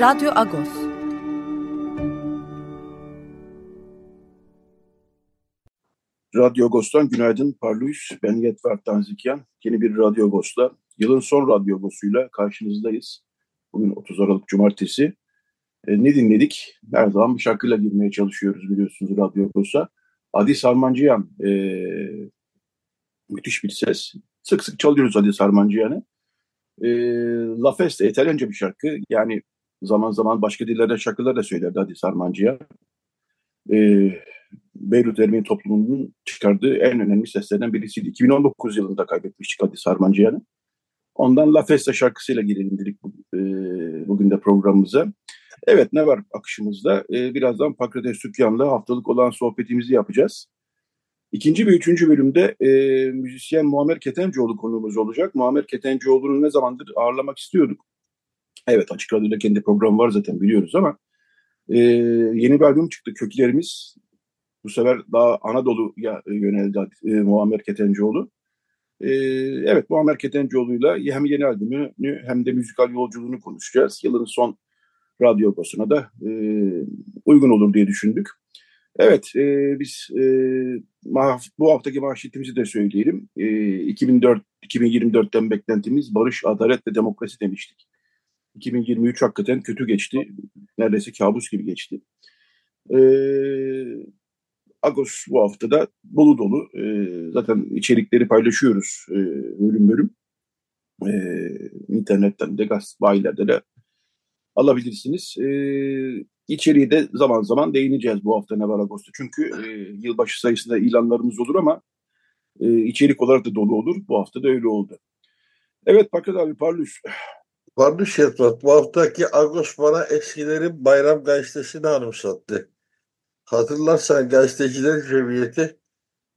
Radyo Agos. Radyo Agos'tan günaydın Parluyuz. Ben Yetver Tanzikyan. Yeni bir Radyo Agos'la, yılın son Radyo Agos'uyla karşınızdayız. Bugün 30 Aralık Cumartesi. E, ne dinledik? Her zaman bir şarkıyla girmeye çalışıyoruz biliyorsunuz Radyo Agos'a. Adi Sarmancıyan, e, müthiş bir ses. Sık sık çalıyoruz Adi Sarmancıyan'ı. E, La Festa, İtalyanca bir şarkı. Yani zaman zaman başka dillerde şarkılar da söylerdi Adi Sarmancıyan. E, Beyrut Ermeni toplumunun çıkardığı en önemli seslerden birisiydi. 2019 yılında kaybetmiştik Hadi Sarmancıyan'ı. Ondan La Festa şarkısıyla girelim dedik e, bugün de programımıza. Evet ne var akışımızda? E, birazdan Pakrates Sükyan'la haftalık olan sohbetimizi yapacağız. İkinci ve üçüncü bölümde e, müzisyen Muammer Ketencoğlu konuğumuz olacak. Muammer Ketencoğlu'nu ne zamandır ağırlamak istiyorduk. Evet Açık Radyo'da kendi programı var zaten biliyoruz ama e, yeni bir albüm çıktı Köklerimiz. Bu sefer daha Anadolu'ya yöneldi e, Muammer Ketencoğlu. E, evet Muammer Ketencoğlu'yla hem yeni albümünü hem de müzikal yolculuğunu konuşacağız. Yılın son radyo basına da e, uygun olur diye düşündük. Evet, e, biz e, bu haftaki manşetimizi de söyleyelim. E, 2004 2024'ten beklentimiz barış, adalet ve demokrasi demiştik. 2023 hakikaten kötü geçti. Neredeyse kabus gibi geçti. E, Agos bu hafta da dolu dolu. E, zaten içerikleri paylaşıyoruz e, bölüm bölüm. E, internetten de gaz bayilerde de alabilirsiniz. E, içeriği de zaman zaman değineceğiz bu hafta ne var Ağustos'ta. Çünkü e, yılbaşı sayısında ilanlarımız olur ama e, içerik olarak da dolu olur. Bu hafta da öyle oldu. Evet Pakat abi Parlus. Parlus Yetvat bu haftaki Agos bana eskilerin bayram gazetesini anımsattı. Hatırlarsan gazeteciler cemiyeti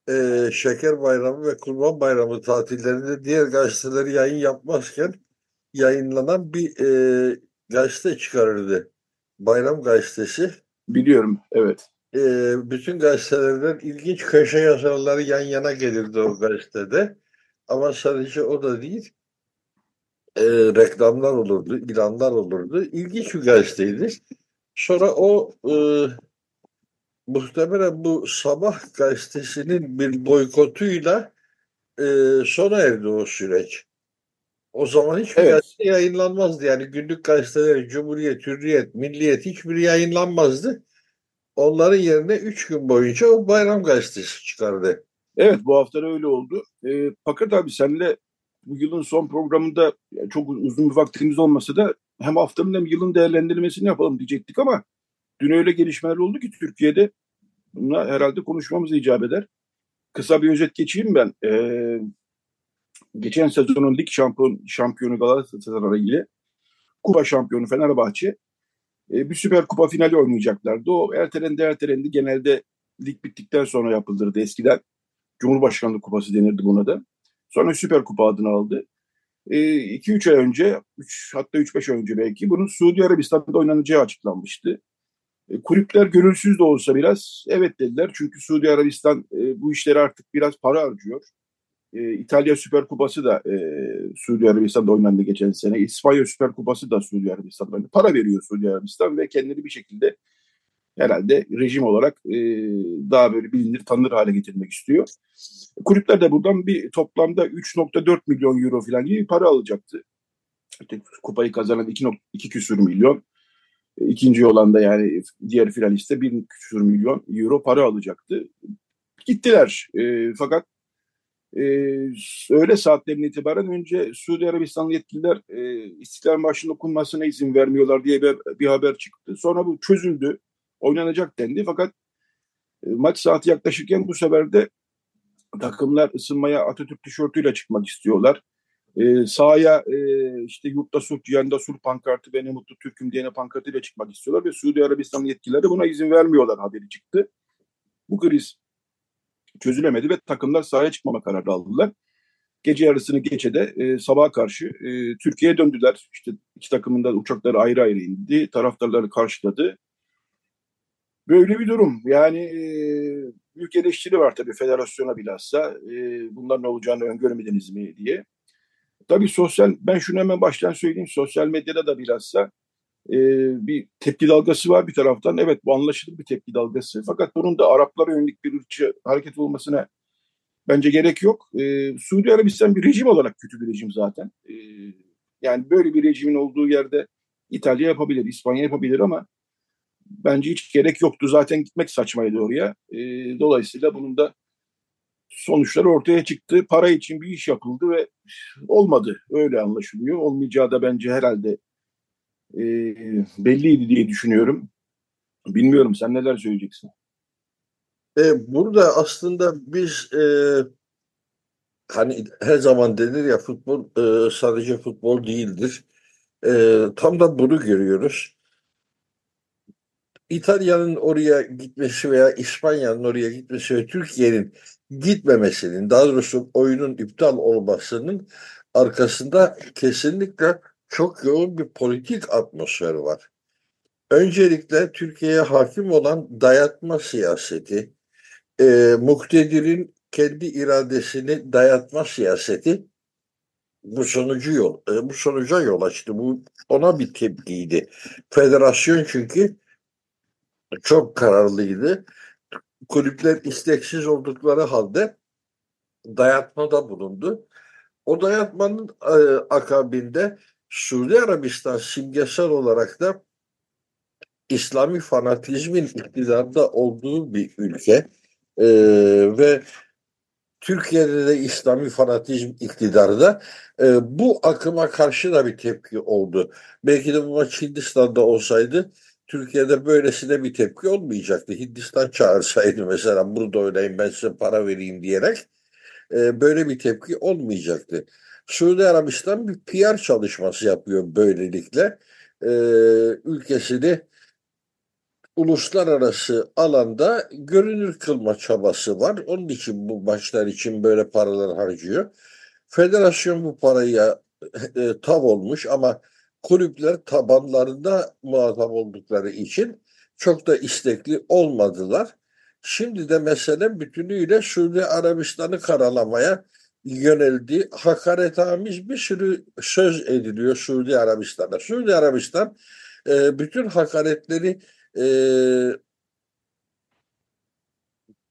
e, Şeker Bayramı ve Kurban Bayramı tatillerinde diğer gazeteleri yayın yapmazken yayınlanan bir e, gazete çıkarırdı. Bayram gazetesi. Biliyorum, evet. E, bütün gazetelerden ilginç köşe yazarları yan yana gelirdi o gazetede. Ama sadece o da değil. E, reklamlar olurdu, ilanlar olurdu. İlginç bir gazeteydi. Sonra o e, muhtemelen bu sabah gazetesinin bir boykotuyla e, sona erdi o süreç. O zaman hiçbir evet. gazete yayınlanmazdı. Yani günlük gazeteler, Cumhuriyet, Hürriyet, Milliyet hiçbiri yayınlanmazdı. Onların yerine üç gün boyunca o bayram gazetesi çıkardı. Evet bu hafta öyle oldu. E, fakat abi senle bu yılın son programında çok uzun bir vaktimiz olmasa da hem haftanın hem yılın değerlendirmesini yapalım diyecektik ama dün öyle gelişmeler oldu ki Türkiye'de Bununla herhalde konuşmamız icap eder. Kısa bir özet geçeyim ben. Ee, geçen sezonun lig şampiyon, şampiyonu Galatasaray ile Kupa şampiyonu Fenerbahçe e, bir süper kupa finali oynayacaklardı. O ertelendi ertelendi. Genelde lig bittikten sonra yapılırdı eskiden. Cumhurbaşkanlığı kupası denirdi buna da. Sonra süper kupa adını aldı. 2-3 e, ay önce, 3, hatta 3-5 ay önce belki bunun Suudi Arabistan'da oynanacağı açıklanmıştı. E, kulüpler gönülsüz de olsa biraz evet dediler. Çünkü Suudi Arabistan e, bu işleri artık biraz para harcıyor. E, İtalya Süper Kupası da e, Suudi Arabistan'da oynandı geçen sene. İspanya Süper Kupası da Suudi Arabistan'da oynandı. Para veriyor Suudi Arabistan ve kendini bir şekilde herhalde rejim olarak e, daha böyle bilinir tanınır hale getirmek istiyor. Kulüpler de buradan bir toplamda 3.4 milyon euro falan gibi para alacaktı. İşte kupayı kazanan 2, küsür milyon. İkinci olan da yani diğer finaliste bir küsur milyon euro para alacaktı. Gittiler. E, fakat e, öğle saatlerine itibaren önce Suudi Arabistan yetkililer e, İstiklal Marşı'nın okunmasına izin vermiyorlar diye bir, bir haber çıktı. Sonra bu çözüldü. Oynanacak dendi. Fakat e, maç saati yaklaşırken bu sefer de takımlar ısınmaya Atatürk tişörtüyle çıkmak istiyorlar. e, sahaya e, işte yurtta sulh, cihanda sulh pankartı ve mutlu Türk'üm diyene pankartıyla çıkmak istiyorlar ve Suudi Arabistan yetkilileri buna izin vermiyorlar haberi çıktı. Bu kriz çözülemedi ve takımlar sahaya çıkmama kararı aldılar. Gece yarısını geçede e, sabaha karşı e, Türkiye'ye döndüler. İşte iki takımın da uçakları ayrı ayrı indi. Taraftarları karşıladı. Böyle bir durum. Yani e, büyük eleştiri var tabii federasyona bilhassa. E, bunlar ne olacağını öngörmediniz mi diye. Tabii sosyal, ben şunu hemen baştan söyleyeyim. Sosyal medyada da bilhassa e, bir tepki dalgası var bir taraftan. Evet bu anlaşılır bir tepki dalgası. Fakat bunun da Araplara yönelik bir ırkçı hareket olmasına bence gerek yok. E, Suudi Arabistan bir rejim olarak kötü bir rejim zaten. E, yani böyle bir rejimin olduğu yerde İtalya yapabilir, İspanya yapabilir ama bence hiç gerek yoktu. Zaten gitmek saçmaydı oraya. E, dolayısıyla bunun da sonuçlar ortaya çıktı. Para için bir iş yapıldı ve olmadı. Öyle anlaşılıyor. Olmayacağı da bence herhalde e, belliydi diye düşünüyorum. Bilmiyorum sen neler söyleyeceksin? E, burada aslında biz e, hani her zaman denir ya futbol e, sadece futbol değildir. E, tam da bunu görüyoruz. İtalya'nın oraya gitmesi veya İspanya'nın oraya gitmesi ve Türkiye'nin gitmemesinin, daha doğrusu oyunun iptal olmasının arkasında kesinlikle çok yoğun bir politik atmosfer var. Öncelikle Türkiye'ye hakim olan dayatma siyaseti, e, muktedirin kendi iradesini dayatma siyaseti bu sonucu yol, e, bu sonuca yol açtı. Bu ona bir tepkiydi. Federasyon çünkü çok kararlıydı. Kulüpler isteksiz oldukları halde dayatmada bulundu. O dayatmanın e, akabinde Suudi Arabistan simgesel olarak da İslami fanatizmin iktidarda olduğu bir ülke e, ve Türkiye'de de İslami fanatizm iktidarda e, bu akıma karşı da bir tepki oldu. Belki de bu maç Hindistan'da olsaydı Türkiye'de böylesine bir tepki olmayacaktı. Hindistan çağırsaydı mesela burada oynayın ben size para vereyim diyerek e, böyle bir tepki olmayacaktı. Suudi Arabistan bir PR çalışması yapıyor böylelikle. E, ülkesini uluslararası alanda görünür kılma çabası var. Onun için bu maçlar için böyle paralar harcıyor. Federasyon bu parayı e, tav olmuş ama kulüpler tabanlarında muhatap oldukları için çok da istekli olmadılar. Şimdi de mesele bütünüyle Suudi Arabistan'ı karalamaya yöneldi. Hakaretamiz bir sürü söz ediliyor Suudi Arabistan'a. Suudi Arabistan e, bütün hakaretleri e,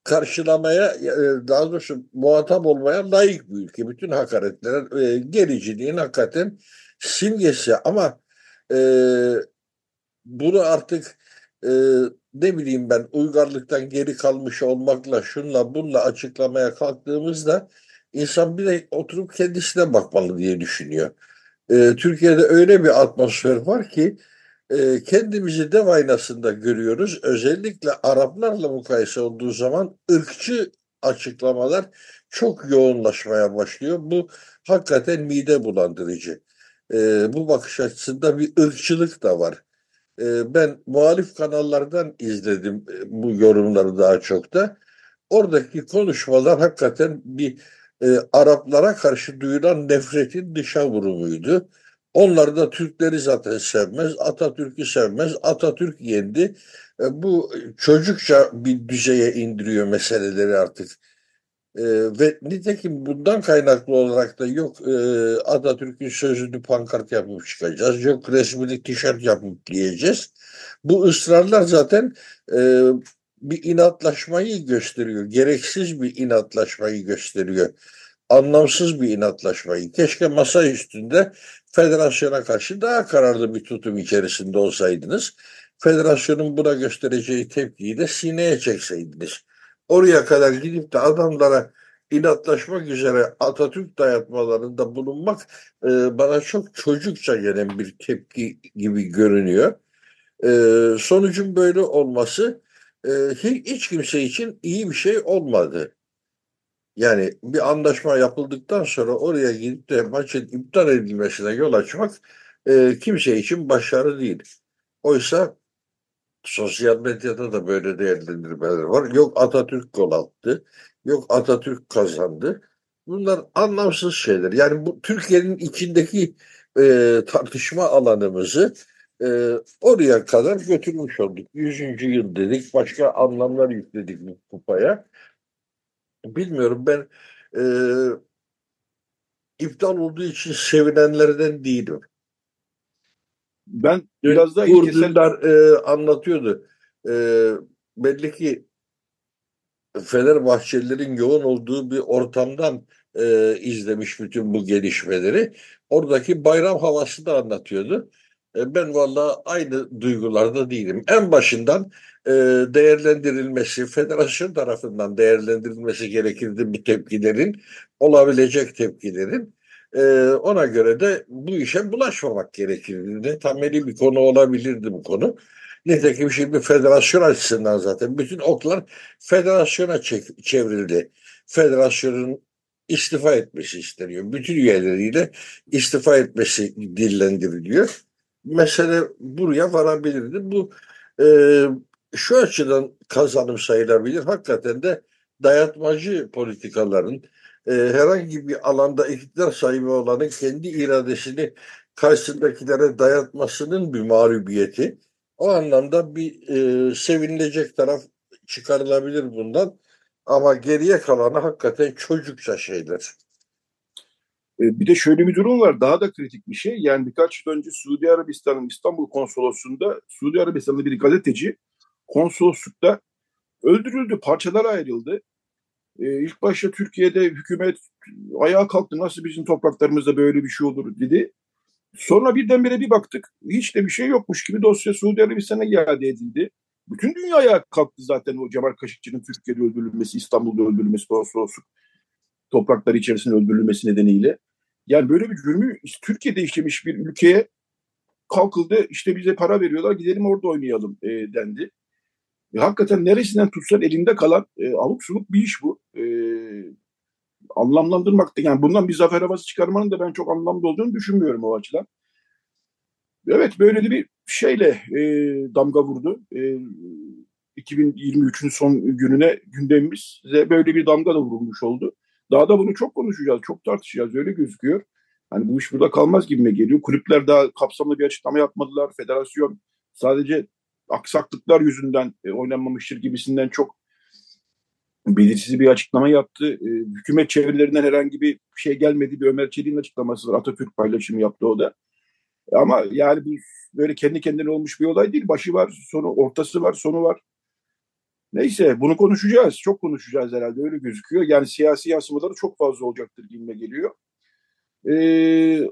karşılamaya e, daha doğrusu muhatap olmaya layık bir ülke. Bütün hakaretlerin e, gericiliğin hakikaten simgesi ama e, bunu artık e, ne bileyim ben uygarlıktan geri kalmış olmakla şunla bunla açıklamaya kalktığımızda insan bir de oturup kendisine bakmalı diye düşünüyor. E, Türkiye'de öyle bir atmosfer var ki e, kendimizi dev aynasında görüyoruz. Özellikle Araplarla mukayese olduğu zaman ırkçı açıklamalar çok yoğunlaşmaya başlıyor. Bu hakikaten mide bulandırıcı. E, bu bakış açısında bir ırkçılık da var. E, ben muhalif kanallardan izledim e, bu yorumları daha çok da. Oradaki konuşmalar hakikaten bir e, Araplara karşı duyulan nefretin dışa vurumuydu. Onlar da Türkleri zaten sevmez, Atatürk'ü sevmez, Atatürk yendi. E, bu çocukça bir düzeye indiriyor meseleleri artık. E, ve nitekim bundan kaynaklı olarak da yok e, Atatürk'ün sözünü pankart yapıp çıkacağız, yok resmini tişört yapıp giyeceğiz. Bu ısrarlar zaten e, bir inatlaşmayı gösteriyor, gereksiz bir inatlaşmayı gösteriyor anlamsız bir inatlaşmayı. Keşke masa üstünde federasyona karşı daha kararlı bir tutum içerisinde olsaydınız. Federasyonun buna göstereceği tepkiyi de sineye çekseydiniz. Oraya kadar gidip de adamlara inatlaşmak üzere Atatürk dayatmalarında bulunmak e, bana çok çocukça gelen bir tepki gibi görünüyor. E, sonucun böyle olması e, hiç kimse için iyi bir şey olmadı. Yani bir anlaşma yapıldıktan sonra oraya gidip de maçın iptal edilmesine yol açmak e, kimse için başarı değil. Oysa sosyal medyada da böyle değerlendirmeler var. Yok Atatürk gol attı, yok Atatürk kazandı. Bunlar anlamsız şeyler. Yani bu Türkiye'nin içindeki e, tartışma alanımızı e, oraya kadar götürmüş olduk. Yüzüncü yıl dedik, başka anlamlar yükledik bu kupaya. Bilmiyorum ben e, iptal olduğu için sevinenlerden değilim. Ben biraz daha ilkesel... Dündar e, anlatıyordu. E, belli ki Fenerbahçelilerin yoğun olduğu bir ortamdan e, izlemiş bütün bu gelişmeleri. Oradaki bayram havası da anlatıyordu. E, ben valla aynı duygularda değilim. En başından e, değerlendirilmesi, federasyon tarafından değerlendirilmesi gerekirdi bu tepkilerin, olabilecek tepkilerin. E, ona göre de bu işe bulaşmamak gerekirdi. Temeli bir konu olabilirdi bu konu. Nitekim şimdi federasyon açısından zaten bütün oklar federasyona çevrildi. Federasyonun istifa etmesi isteniyor. Bütün üyeleriyle istifa etmesi dillendiriliyor. Mesele buraya varabilirdi. Bu e, şu açıdan kazanım sayılabilir. Hakikaten de dayatmacı politikaların e, herhangi bir alanda iktidar sahibi olanın kendi iradesini karşısındakilere dayatmasının bir mağlubiyeti. O anlamda bir e, sevinilecek taraf çıkarılabilir bundan. Ama geriye kalanı hakikaten çocukça şeyler. E, bir de şöyle bir durum var. Daha da kritik bir şey. Yani birkaç yıl önce Suudi Arabistan'ın İstanbul konsolosluğunda Suudi Arabistan'da bir gazeteci konsoloslukta öldürüldü, parçalara ayrıldı. Ee, ilk başta Türkiye'de hükümet ayağa kalktı. Nasıl bizim topraklarımızda böyle bir şey olur dedi. Sonra birdenbire bir baktık. Hiç de bir şey yokmuş gibi dosya Suudi Arabistan'a iade edildi. Bütün dünya ayağa kalktı zaten o Cemal Kaşıkçı'nın Türkiye'de öldürülmesi, İstanbul'da öldürülmesi, konsolosluk toprakları içerisinde öldürülmesi nedeniyle. Yani böyle bir cürmü Türkiye'de işlemiş bir ülkeye kalkıldı. İşte bize para veriyorlar gidelim orada oynayalım e, dendi. E, hakikaten neresinden tutsan elinde kalan e, avuk suluk bir iş bu. E, anlamlandırmakta yani bundan bir zafer havası çıkarmanın da ben çok anlamlı olduğunu düşünmüyorum o açıdan. Evet böyle de bir şeyle e, damga vurdu. E, 2023'ün son gününe gündemimiz böyle bir damga da vurulmuş oldu. Daha da bunu çok konuşacağız, çok tartışacağız öyle gözüküyor. Hani bu iş burada kalmaz gibime geliyor. Kulüpler daha kapsamlı bir açıklama yapmadılar. Federasyon sadece aksaklıklar yüzünden e, oynanmamıştır gibisinden çok belirsiz bir açıklama yaptı. E, hükümet çevrelerinden herhangi bir şey gelmedi. Bir Ömer Çelik'in açıklaması var. Atatürk paylaşımı yaptı o da. Ama yani bu böyle kendi kendine olmuş bir olay değil. Başı var, sonu, ortası var, sonu var. Neyse bunu konuşacağız. Çok konuşacağız herhalde öyle gözüküyor. Yani siyasi yansımaları çok fazla olacaktır gibime geliyor. Ee,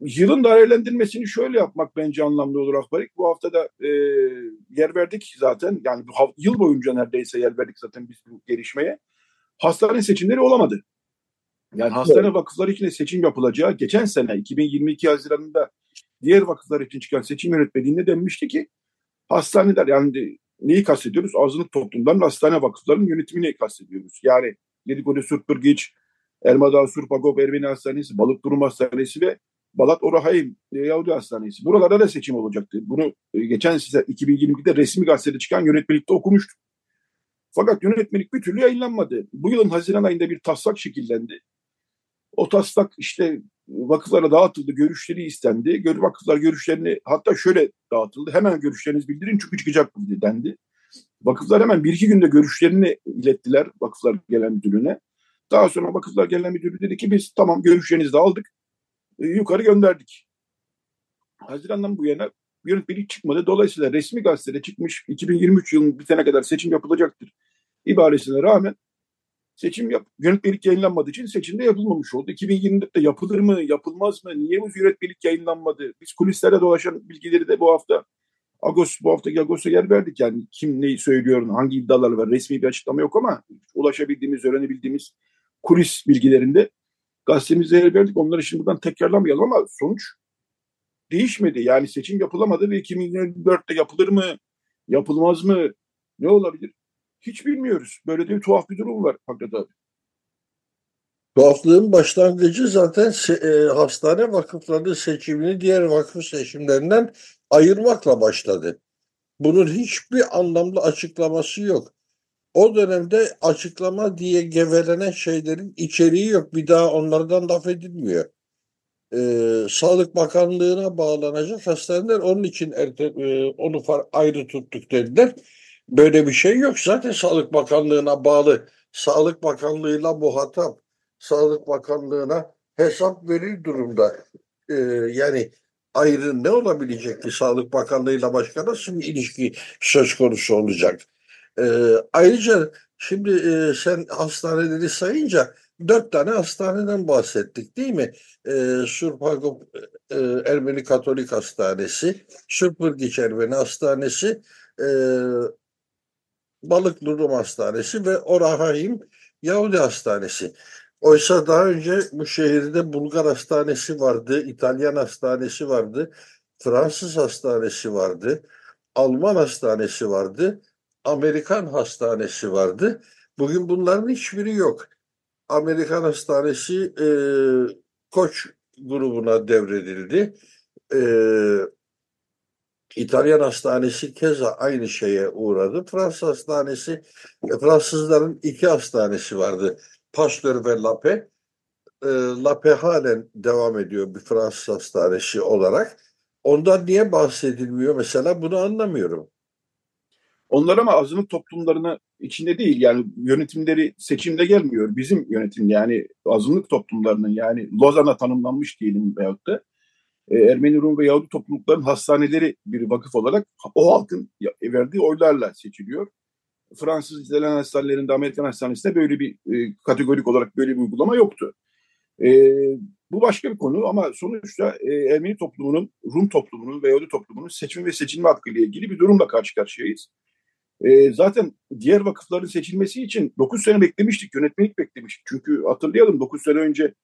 yılın değerlendirmesini şöyle yapmak bence anlamlı olur Akbarik. Bu hafta da e, yer verdik zaten. Yani bu yıl boyunca neredeyse yer verdik zaten biz bu gelişmeye. Hastane seçimleri olamadı. Yani hastane vakıfları için seçim yapılacağı geçen sene 2022 Haziran'ında diğer vakıflar için çıkan seçim yönetmeliğinde denmişti ki hastaneler yani neyi kastediyoruz? Azınlık toplumların hastane vakıflarının yönetimini kastediyoruz. Yani Dedikodu Surpırgiç, Elmadağ Surpagop Ermeni Hastanesi, Balık Durum Hastanesi ve Balat Orahayim e, Yahudi Hastanesi. Buralarda da seçim olacaktı. Bunu e, geçen size 2022'de resmi gazetede çıkan yönetmelikte okumuştuk. Fakat yönetmelik bir türlü yayınlanmadı. Bu yılın Haziran ayında bir taslak şekillendi. O taslak işte vakıflara dağıtıldı, görüşleri istendi. Vakıflar görüşlerini hatta şöyle dağıtıldı. Hemen görüşlerinizi bildirin çünkü çıkacak dendi. Vakıflar hemen bir iki günde görüşlerini ilettiler Vakıflar Genel Müdürlüğü'ne. Daha sonra Vakıflar Genel Müdürlüğü dedi ki biz tamam görüşlerinizi de aldık. E, yukarı gönderdik. Haziran'dan bu yana yönetmelik çıkmadı. Dolayısıyla resmi gazetede çıkmış 2023 yılının bitene kadar seçim yapılacaktır ibaresine rağmen seçim yap, yönetmelik yayınlanmadığı için seçimde yapılmamış oldu. 2024'te yapılır mı, yapılmaz mı? Niye bu yönetmelik yayınlanmadı? Biz kulislere dolaşan bilgileri de bu hafta Agos, bu haftaki Agos'a yer verdik. Yani kim neyi söylüyor, hangi iddialar var resmi bir açıklama yok ama ulaşabildiğimiz, öğrenebildiğimiz kulis bilgilerinde gazetemize yer verdik. Onları şimdi buradan tekrarlamayalım ama sonuç değişmedi. Yani seçim yapılamadı ve 2024'te yapılır mı, yapılmaz mı, ne olabilir? Hiç bilmiyoruz. Böyle de bir tuhaf bir durum var Fakret abi. Tuhaflığın başlangıcı zaten e, hastane vakıfları seçimini diğer vakıf seçimlerinden ayırmakla başladı. Bunun hiçbir anlamda açıklaması yok. O dönemde açıklama diye gevelenen şeylerin içeriği yok. Bir daha onlardan laf edilmiyor. Ee, Sağlık Bakanlığı'na bağlanacak hastaneler onun için erte, e, onu ayrı tuttuk dediler. Böyle bir şey yok. Zaten Sağlık Bakanlığı'na bağlı. Sağlık Bakanlığı'yla muhatap. Sağlık Bakanlığı'na hesap verir durumda. Ee, yani ayrı ne olabilecek ki Sağlık Bakanlığı'yla başka nasıl bir ilişki söz konusu olacak? Ee, ayrıca şimdi e, sen hastaneleri sayınca dört tane hastaneden bahsettik değil mi? Ee, Surpagop e, Ermeni Katolik Hastanesi, Sürpürgiç Ermeni Hastanesi, e, Balıklı Rum Hastanesi ve Orahayim Yahudi Hastanesi. Oysa daha önce bu şehirde Bulgar Hastanesi vardı, İtalyan Hastanesi vardı, Fransız Hastanesi vardı, Alman Hastanesi vardı, Amerikan Hastanesi vardı. Bugün bunların hiçbiri yok. Amerikan Hastanesi e, Koç grubuna devredildi. E, İtalyan Hastanesi keza aynı şeye uğradı. Fransız Hastanesi, e, Fransızların iki hastanesi vardı. Pasteur ve Lape. E, Lape halen devam ediyor bir Fransız hastanesi olarak. Ondan niye bahsedilmiyor mesela bunu anlamıyorum. Onlar ama azınlık toplumlarına içinde değil yani yönetimleri seçimde gelmiyor. Bizim yönetim yani azınlık toplumlarının yani Lozan'a tanımlanmış diyelim veyahut da e, Ermeni, Rum ve Yahudi toplulukların hastaneleri bir vakıf olarak o halkın verdiği oylarla seçiliyor. Fransız İtalyan hastanelerinde, Amerikan hastanesinde böyle bir e, kategorik olarak böyle bir uygulama yoktu. E, bu başka bir konu ama sonuçta e, Ermeni toplumunun, Rum toplumunun ve Yahudi toplumunun seçme ve seçilme hakkıyla ilgili bir durumla karşı karşıyayız. E, zaten diğer vakıfların seçilmesi için 9 sene beklemiştik, yönetmelik beklemiştik. Çünkü hatırlayalım 9 sene önce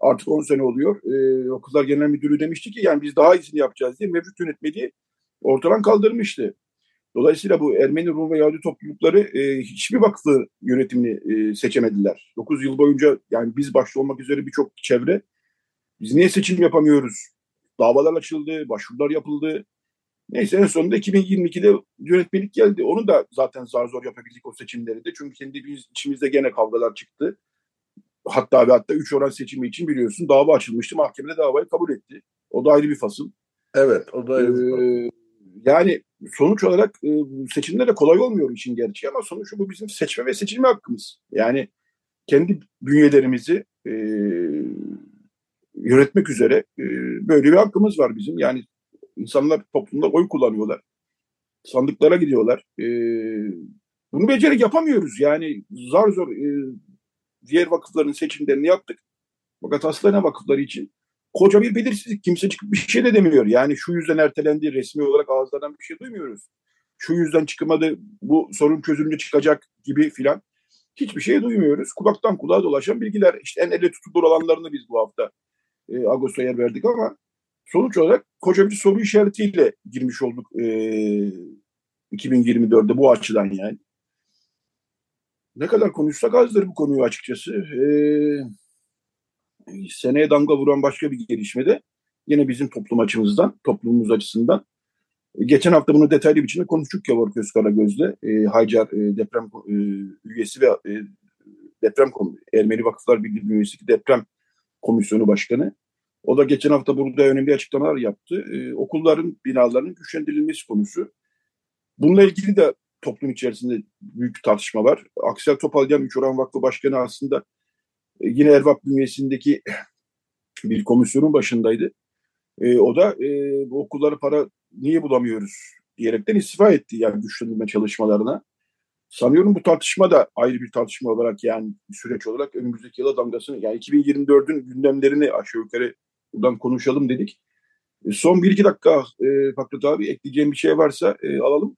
artık 10 sene oluyor. E, Okullar Genel Müdürü demişti ki yani biz daha iyisini yapacağız diye mevcut yönetmeliği ortadan kaldırmıştı. Dolayısıyla bu Ermeni, Rum ve Yahudi toplulukları e, hiçbir vakfı yönetimini e, seçemediler. 9 yıl boyunca yani biz başta olmak üzere birçok çevre biz niye seçim yapamıyoruz? Davalar açıldı, başvurular yapıldı. Neyse en sonunda 2022'de yönetmelik geldi. Onu da zaten zar zor yapabildik o seçimleri de. Çünkü kendi içimizde gene kavgalar çıktı. Hatta ve hatta 3 oran seçimi için biliyorsun dava açılmıştı. Mahkemede davayı kabul etti. O da ayrı bir fasıl. Evet o da ayrı bir fasıl. Ee, yani sonuç olarak e, seçimler de kolay olmuyor için gerçeği ama sonuçta bu bizim seçme ve seçilme hakkımız. Yani kendi bünyelerimizi e, yönetmek üzere e, böyle bir hakkımız var bizim. Yani insanlar toplumda oy kullanıyorlar. Sandıklara gidiyorlar. E, bunu becerek yapamıyoruz. Yani zar zor e, diğer vakıfların seçimlerini yaptık. Fakat hastane vakıfları için koca bir belirsizlik. Kimse çıkıp bir şey de demiyor. Yani şu yüzden ertelendi resmi olarak ağızlardan bir şey duymuyoruz. Şu yüzden çıkmadı bu sorun çözülünce çıkacak gibi filan. Hiçbir şey duymuyoruz. Kulaktan kulağa dolaşan bilgiler. İşte en elle tutulur olanlarını biz bu hafta e, Ağustos'a yer verdik ama sonuç olarak koca bir soru işaretiyle girmiş olduk e, 2024'de bu açıdan yani. Ne kadar konuşsak azdır bu konuyu açıkçası. Ee, seneye damga vuran başka bir gelişme de yine bizim toplum açımızdan, toplumumuz açısından. Geçen hafta bunu detaylı biçimde konuştuk Yavur Gözkaragöz'le. E, Haycar e, deprem e, üyesi ve e, deprem Ermeni Vakıflar Birliği üyesi deprem komisyonu başkanı. O da geçen hafta burada önemli açıklamalar yaptı. E, okulların, binaların güçlendirilmesi konusu. Bununla ilgili de toplum içerisinde büyük tartışma var. Aksel Topalyan Üç Oran Vakfı Başkanı aslında e, yine Ervap bünyesindeki bir komisyonun başındaydı. E, o da e, bu okullara para niye bulamıyoruz diyerekten istifa etti yani güçlendirme çalışmalarına. Sanıyorum bu tartışma da ayrı bir tartışma olarak yani süreç olarak önümüzdeki yıla damgasını yani 2024'ün gündemlerini aşağı yukarı buradan konuşalım dedik. E, son bir iki dakika e, Fakret abi ekleyeceğim bir şey varsa e, alalım.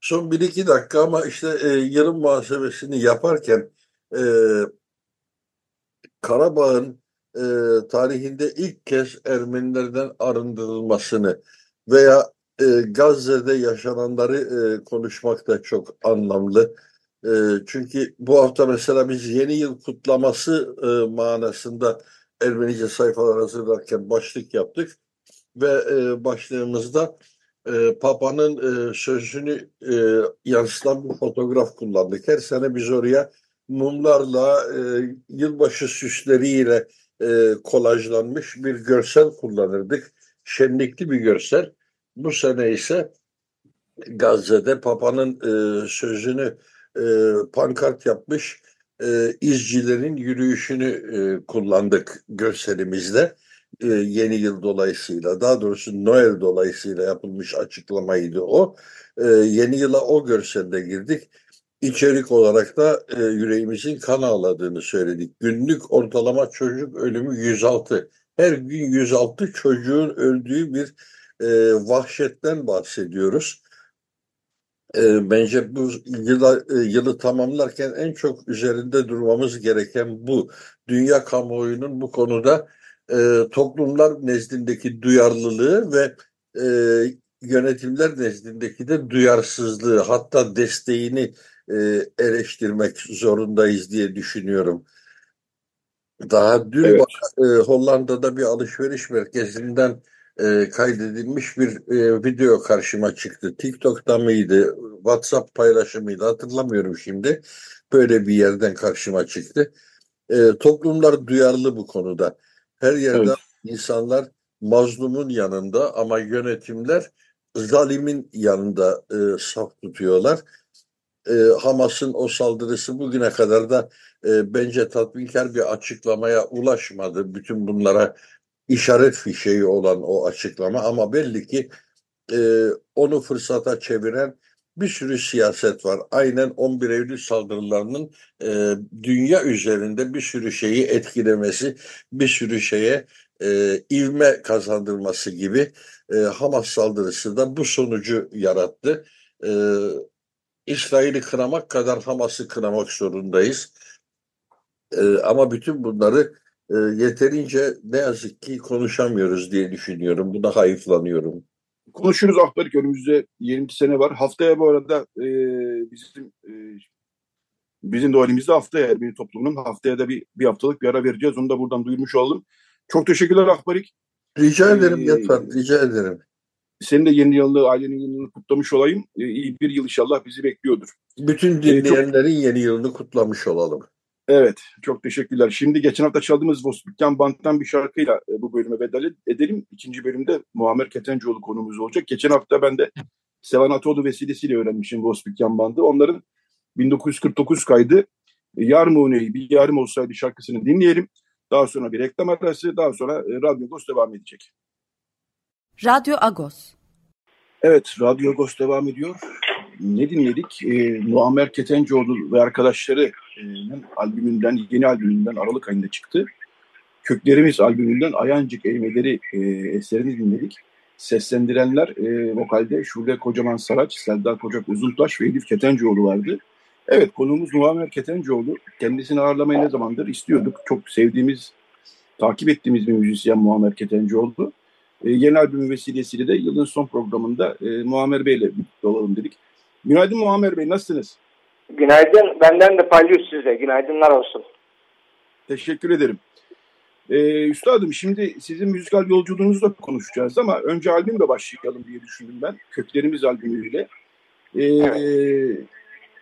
Son bir iki dakika ama işte e, yarım muhasebesini yaparken e, Karabağ'ın e, tarihinde ilk kez Ermenilerden arındırılmasını veya e, Gazze'de yaşananları e, konuşmak da çok anlamlı. E, çünkü bu hafta mesela biz yeni yıl kutlaması e, manasında Ermenice sayfalar hazırlarken başlık yaptık ve e, başlığımızda e, Papa'nın e, sözünü e, yansıtan bir fotoğraf kullandık. Her sene biz oraya mumlarla, e, yılbaşı süsleriyle e, kolajlanmış bir görsel kullanırdık. Şenlikli bir görsel. Bu sene ise Gazze'de Papa'nın e, sözünü e, pankart yapmış e, izcilerin yürüyüşünü e, kullandık görselimizde. E, yeni yıl dolayısıyla daha doğrusu Noel dolayısıyla yapılmış açıklamaydı o. E, yeni yıla o görselde girdik. İçerik olarak da e, yüreğimizin kan ağladığını söyledik. Günlük ortalama çocuk ölümü 106. Her gün 106 çocuğun öldüğü bir e, vahşetten bahsediyoruz. E, bence bu yıla, e, yılı tamamlarken en çok üzerinde durmamız gereken bu. Dünya kamuoyunun bu konuda e, toplumlar nezdindeki duyarlılığı ve e, yönetimler nezdindeki de duyarsızlığı hatta desteğini e, eleştirmek zorundayız diye düşünüyorum. Daha dün evet. e, Hollanda'da bir alışveriş merkezinden e, kaydedilmiş bir e, video karşıma çıktı. TikTok'ta mıydı, WhatsApp paylaşımıydı hatırlamıyorum şimdi. Böyle bir yerden karşıma çıktı. E, toplumlar duyarlı bu konuda. Her yerde evet. insanlar mazlumun yanında ama yönetimler zalimin yanında e, saf tutuyorlar. E, Hamas'ın o saldırısı bugüne kadar da e, bence tatminkar bir açıklamaya ulaşmadı. Bütün bunlara işaret fişeği olan o açıklama ama belli ki e, onu fırsata çeviren bir sürü siyaset var. Aynen 11 Eylül saldırılarının e, dünya üzerinde bir sürü şeyi etkilemesi, bir sürü şeye e, ivme kazandırması gibi e, Hamas saldırısı da bu sonucu yarattı. E, İsrail'i kınamak kadar Hamas'ı kınamak zorundayız. E, ama bütün bunları e, yeterince ne yazık ki konuşamıyoruz diye düşünüyorum. Buna hayıflanıyorum. Konuşuruz Ahbarik önümüzde 20 sene var. Haftaya bu arada e, bizim e, bizim de halimizde haftaya Ermeni toplumunun haftaya da bir, bir haftalık bir ara vereceğiz. Onu da buradan duyurmuş olalım. Çok teşekkürler Ahbarik. Rica ederim ee, Yatvan, rica ederim. Senin de yeni yılını, ailenin yeni yılını kutlamış olayım. Ee, iyi bir yıl inşallah bizi bekliyordur. Bütün dinleyenlerin ee, çok... yeni yılını kutlamış olalım. Evet, çok teşekkürler. Şimdi geçen hafta çaldığımız Vospikyan Band'dan bir şarkıyla e, bu bölüme veda edelim. İkinci bölümde Muammer Ketencoğlu konumuz olacak. Geçen hafta ben de Sevan Atoğlu vesilesiyle öğrenmişim Vospikyan Band'ı. Onların 1949 kaydı Yar Mune'yi bir yarım olsaydı şarkısını dinleyelim. Daha sonra bir reklam arası, daha sonra e, Radyo Agos devam edecek. Radyo Agos. Evet, Radyo Agos devam ediyor ne dinledik? E, Muammer Ketencoğlu ve arkadaşlarının albümünden, yeni albümünden Aralık ayında çıktı. Köklerimiz albümünden Ayancık Elmeleri e, eserini dinledik. Seslendirenler e, vokalde Şule Kocaman Saraç, Selda Kocak Uzuntaş ve Elif Ketencoğlu vardı. Evet konuğumuz Muammer Ketencoğlu. Kendisini ağırlamayı ne zamandır istiyorduk. Çok sevdiğimiz, takip ettiğimiz bir müzisyen Muammer Ketencoğlu. E, yeni albümü vesilesiyle de yılın son programında e, Muammer Bey ile birlikte olalım dedik. Günaydın Muammer Bey, nasılsınız? Günaydın, benden de palyus size. Günaydınlar olsun. Teşekkür ederim. Ee, üstadım şimdi sizin müzikal yolculuğunuzu da konuşacağız ama önce albümle başlayalım diye düşündüm ben. Köklerimiz albümüyle. Ee, evet.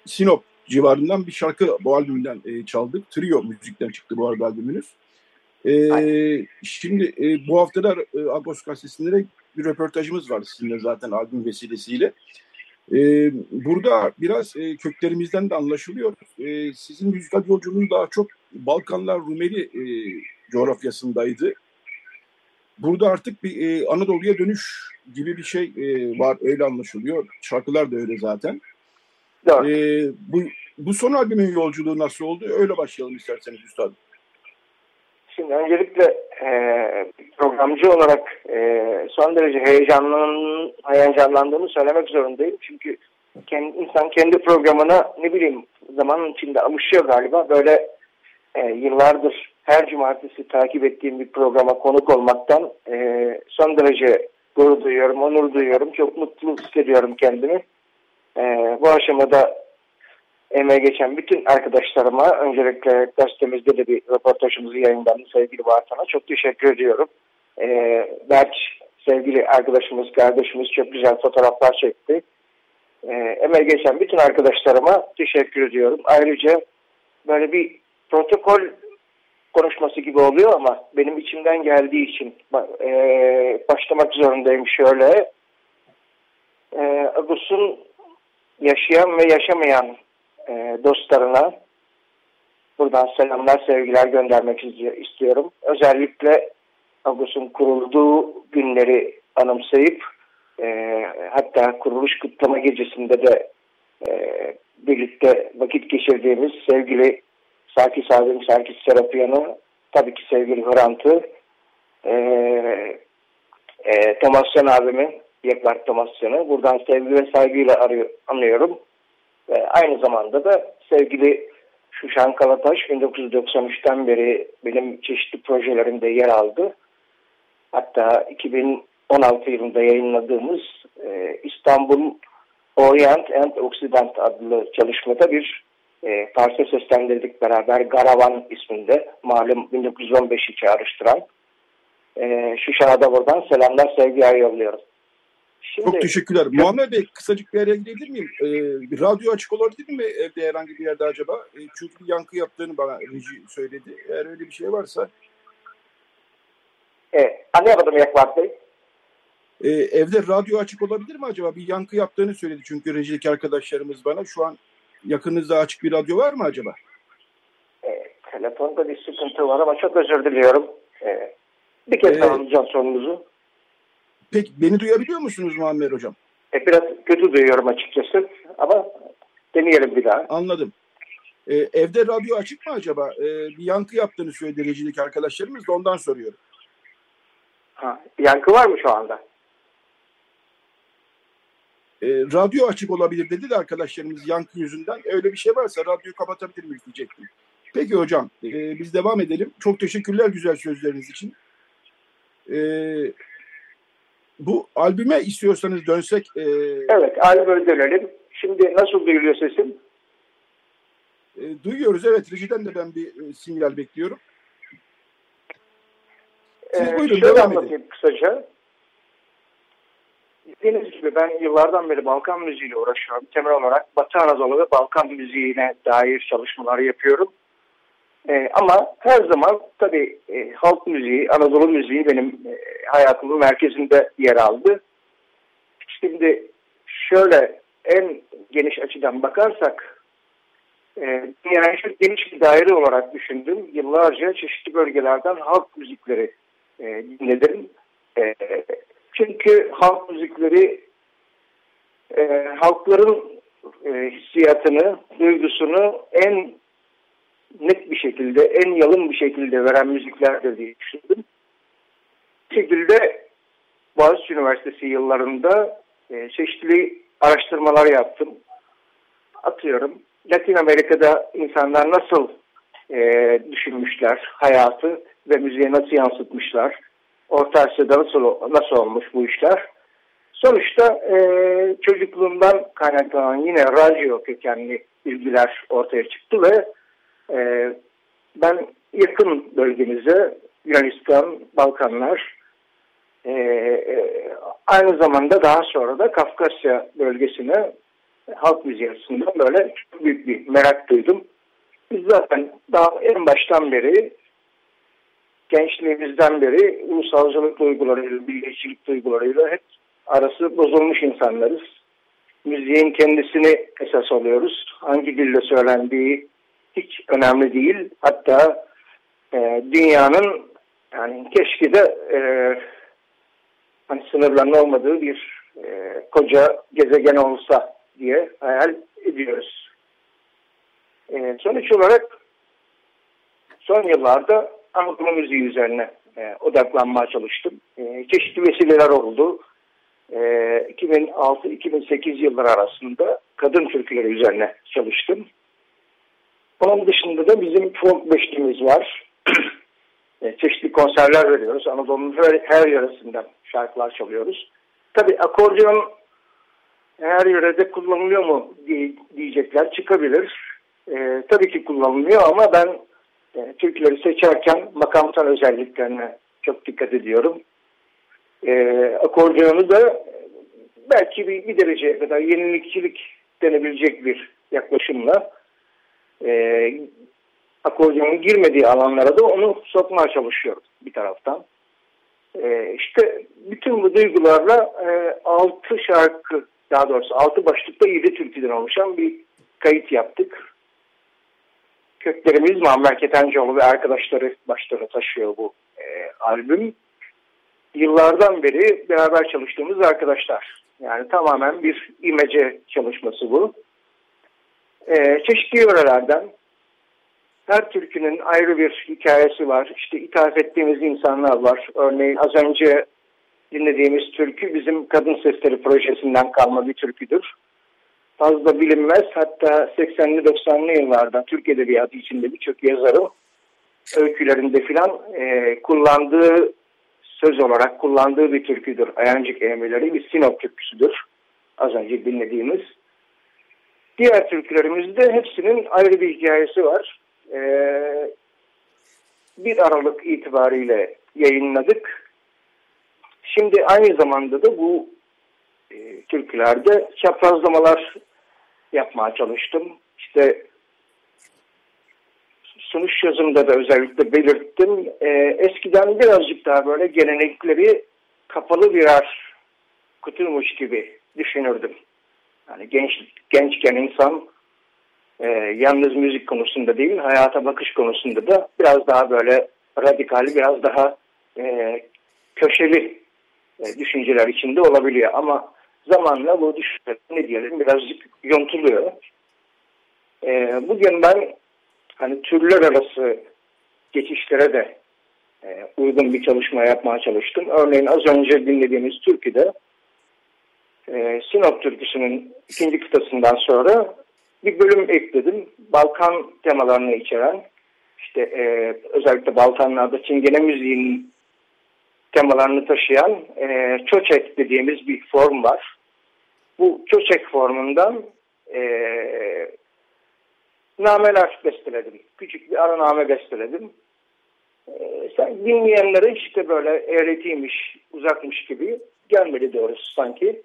Sinop civarından bir şarkı bu albümden e, çaldık. Trio müzikten çıktı bu arada albümünüz. Ee, şimdi e, bu hafta da e, Agos gazetesinde bir röportajımız var sizinle zaten albüm vesilesiyle. E, burada biraz e, köklerimizden de anlaşılıyor. E, sizin müzikal yolculuğunuz daha çok Balkanlar Rumeli e, coğrafyasındaydı. Burada artık bir e, Anadolu'ya dönüş gibi bir şey e, var öyle anlaşılıyor. Şarkılar da öyle zaten. E, bu, bu son albümün yolculuğu nasıl oldu? Öyle başlayalım isterseniz üstadım. Şimdi öncelikle e, programcı olarak e, son derece heyecanlan, heyecanlandığımı söylemek zorundayım. Çünkü kendi, insan kendi programına ne bileyim zamanın içinde alışıyor galiba. Böyle e, yıllardır her cumartesi takip ettiğim bir programa konuk olmaktan e, son derece gurur duyuyorum, onur duyuyorum. Çok mutlu hissediyorum kendimi. E, bu aşamada emeğe geçen bütün arkadaşlarıma öncelikle gazetemizde de bir röportajımızı yayınlandı sevgili Vartan'a çok teşekkür ediyorum. Ee, Berç sevgili arkadaşımız, kardeşimiz çok güzel fotoğraflar çekti. Ee, emeğe geçen bütün arkadaşlarıma teşekkür ediyorum. Ayrıca böyle bir protokol konuşması gibi oluyor ama benim içimden geldiği için e, başlamak zorundayım şöyle. E, Agus'un yaşayan ve yaşamayan e, dostlarına buradan selamlar, sevgiler göndermek istiyorum. Özellikle Agus'un kurulduğu günleri anımsayıp e, hatta kuruluş kutlama gecesinde de e, birlikte vakit geçirdiğimiz sevgili Sarkis abim Sarkis Serapiyan'ı tabii ki sevgili Hrant'ı e, e, Tomasyan abimi Yekvar Tomasyan'ı buradan sevgi ve saygıyla arıyor, anlıyorum. Ve aynı zamanda da sevgili Şuşan Kalataş 1993'ten beri benim çeşitli projelerimde yer aldı. Hatta 2016 yılında yayınladığımız e, İstanbul Orient and Occident adlı çalışmada bir e, parça seslendirdik beraber Garavan isminde malum 1915'i çağrıştıran e, Şuşan'a da buradan selamlar sevgiler yolluyorum. Şimdi, Çok teşekkürler. Ya, Muammer Bey kısacık bir araya gidebilir miyim? Ee, bir radyo açık olabilir mi evde herhangi bir yerde acaba? Ee, çünkü bir yankı yaptığını bana reji söyledi. Eğer öyle bir şey varsa. E, anlayamadım Yakvar Bey. Ee, evde radyo açık olabilir mi acaba? Bir yankı yaptığını söyledi çünkü rejideki arkadaşlarımız bana. Şu an yakınızda açık bir radyo var mı acaba? E, telefonda bir sıkıntı var ama çok özür diliyorum. E, bir kez ee, tamamlayacağım sorunuzu. Peki beni duyabiliyor musunuz Muammer Hocam? E, biraz kötü duyuyorum açıkçası ama deneyelim bir daha. Anladım. Ee, evde radyo açık mı acaba? Ee, bir yankı yaptığını söyledi rejideki arkadaşlarımız da ondan soruyorum. Ha, yankı var mı şu anda? Ee, radyo açık olabilir dedi de arkadaşlarımız yankı yüzünden. Öyle bir şey varsa radyoyu kapatabilir miyiz diyecektim. Peki hocam e, biz devam edelim. Çok teşekkürler güzel sözleriniz için. E, bu albüme istiyorsanız dönsek. E, evet albüme dönelim. Şimdi nasıl duyuluyor sesim? E, duyuyoruz evet. Rejiden de ben bir e, sinyal bekliyorum. Siz ee, buyurun devam edin. kısaca. Dediğiniz gibi ben yıllardan beri Balkan müziğiyle uğraşıyorum. Temel olarak Batı Anadolu ve Balkan müziğine dair çalışmalar yapıyorum. E, ama her zaman tabii e, halk müziği, Anadolu müziği benim e, hayatımın merkezinde yer aldı. Şimdi şöyle en geniş açıdan bakarsak e, yani çok geniş bir daire olarak düşündüm. Yıllarca çeşitli bölgelerden halk müzikleri e, dinledim. E, çünkü halk müzikleri e, halkların e, hissiyatını, duygusunu en net bir şekilde, en yalın bir şekilde veren müziklerdir diye düşündüm. Bu şekilde Boğaziçi Üniversitesi yıllarında e, çeşitli araştırmalar yaptım. Atıyorum, Latin Amerika'da insanlar nasıl e, düşünmüşler hayatı ve müziğe nasıl yansıtmışlar, Orta Asya'da nasıl, nasıl olmuş bu işler. Sonuçta e, çocukluğumdan kaynaklanan yine radyo kökenli bilgiler ortaya çıktı ve e, ben yakın bölgemize Yunanistan, Balkanlar e, aynı zamanda daha sonra da Kafkasya bölgesine halk müziği açısından böyle çok büyük bir merak duydum. Biz zaten daha en baştan beri gençliğimizden beri ulusalcılık duygularıyla, milliyetçilik duygularıyla hep arası bozulmuş insanlarız. Müziğin kendisini esas alıyoruz. Hangi dille söylendiği, hiç önemli değil. Hatta e, dünyanın yani keşke de e, hani sınırların olmadığı bir e, koca gezegen olsa diye hayal ediyoruz. E, sonuç olarak son yıllarda Anadolu müziği üzerine e, odaklanmaya çalıştım. E, çeşitli vesileler oldu. E, 2006-2008 yılları arasında kadın türküleri üzerine çalıştım. Onun dışında da bizim folk beşliğimiz var. E, çeşitli konserler veriyoruz. Anadolu'nun her, her yarısından şarkılar çalıyoruz. Tabi akordeon her yörede kullanılıyor mu diye, diyecekler çıkabilir. E, tabii ki kullanılıyor ama ben e, türküleri seçerken makamsal özelliklerine çok dikkat ediyorum. E, akordiyonu da belki bir, bir dereceye kadar yenilikçilik denebilecek bir yaklaşımla e, akordiyonun girmediği alanlara da onu sokmaya çalışıyorum bir taraftan. E, işte bütün bu duygularla e, 6 şarkı daha doğrusu altı başlıkta yedi türküden oluşan bir kayıt yaptık. Köklerimiz Muammer Ketencoğlu ve arkadaşları başlarına taşıyor bu e, albüm. Yıllardan beri beraber çalıştığımız arkadaşlar. Yani tamamen bir imece çalışması bu. E, çeşitli yörelerden her türkünün ayrı bir hikayesi var. İşte ithaf ettiğimiz insanlar var. Örneğin az önce dinlediğimiz türkü bizim Kadın Sesleri projesinden kalma bir türküdür. Fazla bilinmez. Hatta 80'li 90'lı yıllarda Türk Edebiyatı içinde birçok yazarın öykülerinde filan e, kullandığı söz olarak kullandığı bir türküdür. Ayancık emirleri bir Sinop türküsüdür. Az önce dinlediğimiz. Diğer türkülerimizde hepsinin ayrı bir hikayesi var. Ee, 1 Aralık itibariyle yayınladık. Şimdi aynı zamanda da bu e, türkülerde çaprazlamalar yapmaya çalıştım. İşte sunuş yazımda da özellikle belirttim. E, eskiden birazcık daha böyle gelenekleri kapalı birer kutuymuş gibi düşünürdüm. Yani genç gençken insan e, yalnız müzik konusunda değil, hayata bakış konusunda da biraz daha böyle radikal, biraz daha e, köşeli e, düşünceler içinde olabiliyor. Ama zamanla bu düşünceler ne diyelim birazcık yontuluyor. E, bugün ben hani türler arası geçişlere de e, uygun bir çalışma yapmaya çalıştım. Örneğin az önce dinlediğimiz türküde e, Sinop türküsünün ikinci kıtasından sonra bir bölüm ekledim. Balkan temalarını içeren işte e, özellikle Balkanlarda Çingene müziğinin temalarını taşıyan e, çöçek dediğimiz bir form var. Bu çöçek formundan e, nameler besteledim. Küçük bir araname besteledim. E, dinleyenlere işte böyle eğretiymiş, uzakmış gibi gelmedi doğrusu sanki.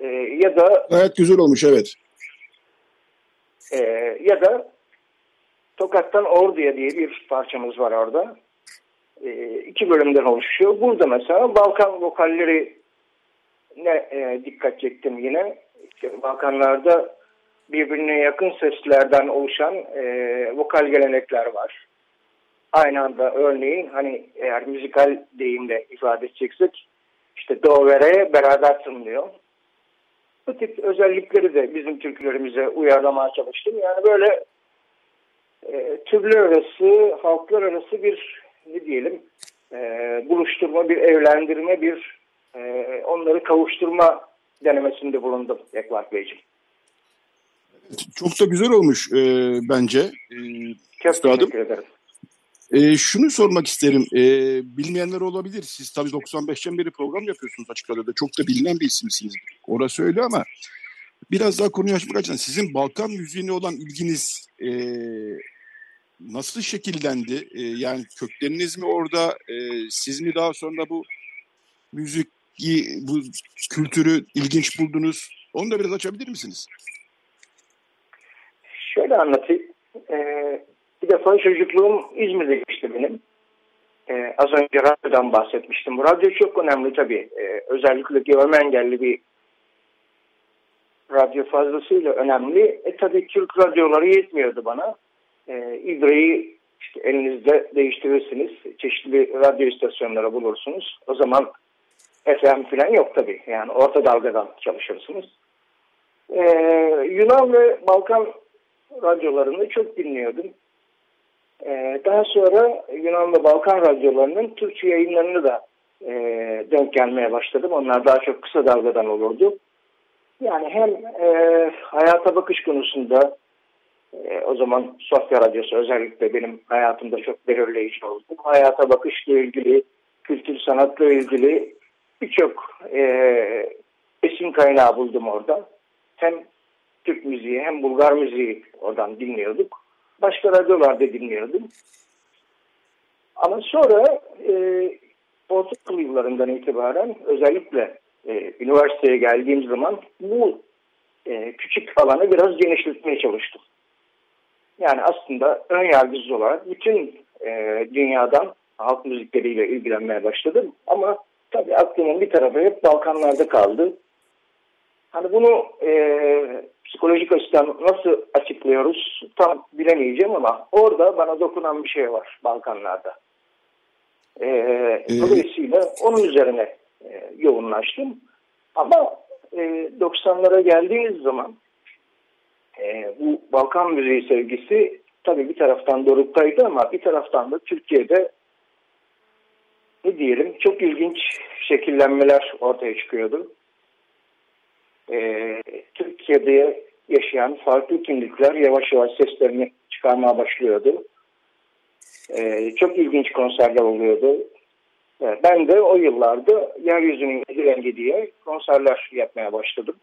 E, ya da Gayet güzel olmuş evet. e, ya da Tokat'tan Ordu'ya diye bir parçamız var orada. E, iki bölümden oluşuyor. Burada mesela Balkan vokalleri ne e, dikkat çektim yine. İşte Balkanlarda birbirine yakın seslerden oluşan e, vokal gelenekler var. Aynı anda örneğin hani eğer müzikal deyimle ifade edeceksek işte do ve re beraber tınlıyor. Bu tip özellikleri de bizim türkülerimize uyarlamaya çalıştım. Yani böyle e, türler arası, halklar arası bir ne diyelim e, buluşturma, bir evlendirme, bir e, onları kavuşturma denemesinde bulundum Ekvak Beyciğim. Çok da güzel olmuş e, bence. E, Çok Üstadım. teşekkür ederim. E, şunu sormak isterim. E, bilmeyenler olabilir. Siz tabii 95'ten beri program yapıyorsunuz açık radyoda. Çok da bilinen bir isimsiniz. Orası öyle ama biraz daha konuyu açmak açısından sizin Balkan müziğine olan ilginiz e, nasıl şekillendi? E, yani kökleriniz mi orada? E, siz mi daha sonra bu müzik bu kültürü ilginç buldunuz? Onu da biraz açabilir misiniz? Şöyle anlatayım. Ee, bir defa çocukluğum İzmir'de geçti benim. Ee, az önce radyodan bahsetmiştim. Bu radyo çok önemli tabii. Ee, özellikle görme engelli bir radyo fazlasıyla önemli. E tabii Türk radyoları yetmiyordu bana. Ee, İbre'yi işte elinizde değiştirirsiniz. Çeşitli radyo istasyonları bulursunuz. O zaman FM falan yok tabii. Yani orta dalgadan çalışırsınız. Ee, Yunan ve Balkan radyolarını çok dinliyordum. Ee, daha sonra Yunan ve Balkan radyolarının Türkçe yayınlarını da e, denk gelmeye başladım. Onlar daha çok kısa dalgadan olurdu. Yani hem e, hayata bakış konusunda e, o zaman Sofya Radyosu özellikle benim hayatımda çok belirleyici oldu. Hayata bakışla ilgili, kültür sanatla ilgili birçok e, besin kaynağı buldum orada. Hem Türk müziği hem Bulgar müziği oradan dinliyorduk. Başka radyolarda dinliyordum. Ama sonra e, ortaokul yıllarından itibaren özellikle e, üniversiteye geldiğim zaman bu e, küçük alanı biraz genişletmeye çalıştım. Yani aslında ön yargısız olarak bütün e, dünyadan halk müzikleriyle ilgilenmeye başladım. Ama tabii aklımın bir tarafı hep Balkanlarda kaldı. Hani bunu e, psikolojik açıdan nasıl açıklıyoruz tam bilemeyeceğim ama orada bana dokunan bir şey var Balkanlarda. E, dolayısıyla onun üzerine e, yoğunlaştım. Ama e, 90'lara geldiğimiz zaman e, bu Balkan müziği sevgisi tabii bir taraftan doruktaydı ama bir taraftan da Türkiye'de ne diyelim çok ilginç şekillenmeler ortaya çıkıyordu. Ee, Türkiye'de yaşayan farklı kimlikler yavaş yavaş seslerini çıkarmaya başlıyordu. Ee, çok ilginç konserler oluyordu. Ee, ben de o yıllarda Yeryüzünün Yedi Rengi diye konserler yapmaya başladım.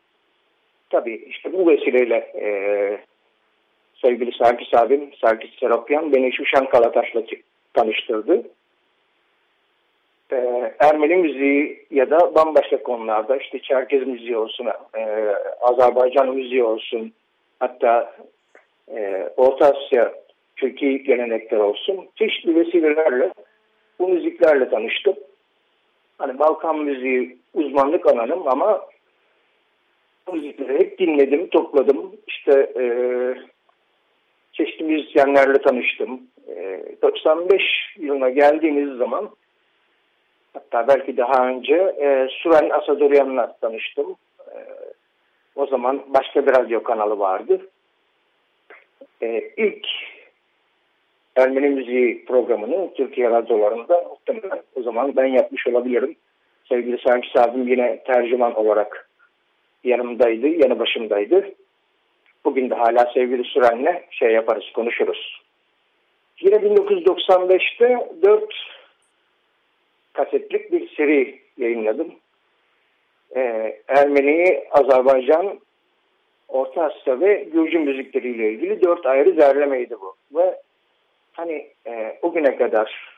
Tabii işte bu vesileyle e, sevgili Sarkis abim, Sarkis Serapyan beni Şuşan Kalataş'la tanıştırdı. Ee, Ermeni müziği ya da bambaşka konularda işte Çerkez müziği olsun, e, Azerbaycan müziği olsun, hatta e, Orta Asya Türkiye gelenekler olsun çeşitli vesilelerle bu müziklerle tanıştım. Hani Balkan müziği uzmanlık alanım ama müzikleri hep dinledim, topladım. İşte e, çeşitli müzisyenlerle tanıştım. E, 95 yılına geldiğimiz zaman hatta belki daha önce e, Suren Asadoryan'la tanıştım. E, o zaman başka bir radyo kanalı vardı. E, ilk Ermeni müziği programını Türkiye radyolarında muhtemelen o zaman ben yapmış olabilirim. Sevgili Sanki abim yine tercüman olarak yanımdaydı, yanı başımdaydı. Bugün de hala sevgili Süren'le şey yaparız, konuşuruz. Yine 1995'te 4 kasetlik bir seri yayınladım. Ee, Ermeni, Azerbaycan, Orta Asya ve Gürcü müzikleriyle ilgili dört ayrı derlemeydi bu. Ve hani e, o güne kadar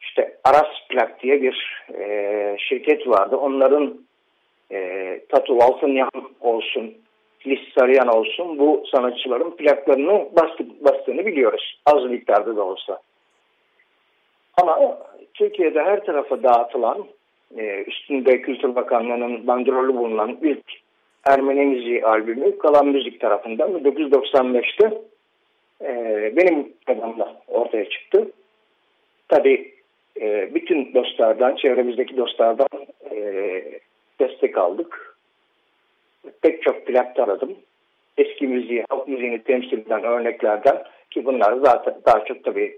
işte Aras Plak diye bir e, şirket vardı. Onların e, Tatu Valsınyan olsun, Filiz Sarıyan olsun bu sanatçıların plaklarını bastı, bastığını biliyoruz. Az miktarda da olsa. Ama Türkiye'de her tarafa dağıtılan, e, üstünde Kültür Bakanlığı'nın bandrolü bulunan ilk Ermeni müziği albümü Kalan Müzik tarafından 1995'te e, benim adamla ortaya çıktı. Tabii e, bütün dostlardan, çevremizdeki dostlardan destek aldık. Pek çok plak taradım. Eski müziği, halk müziğini temsil eden örneklerden ki bunlar zaten daha çok tabii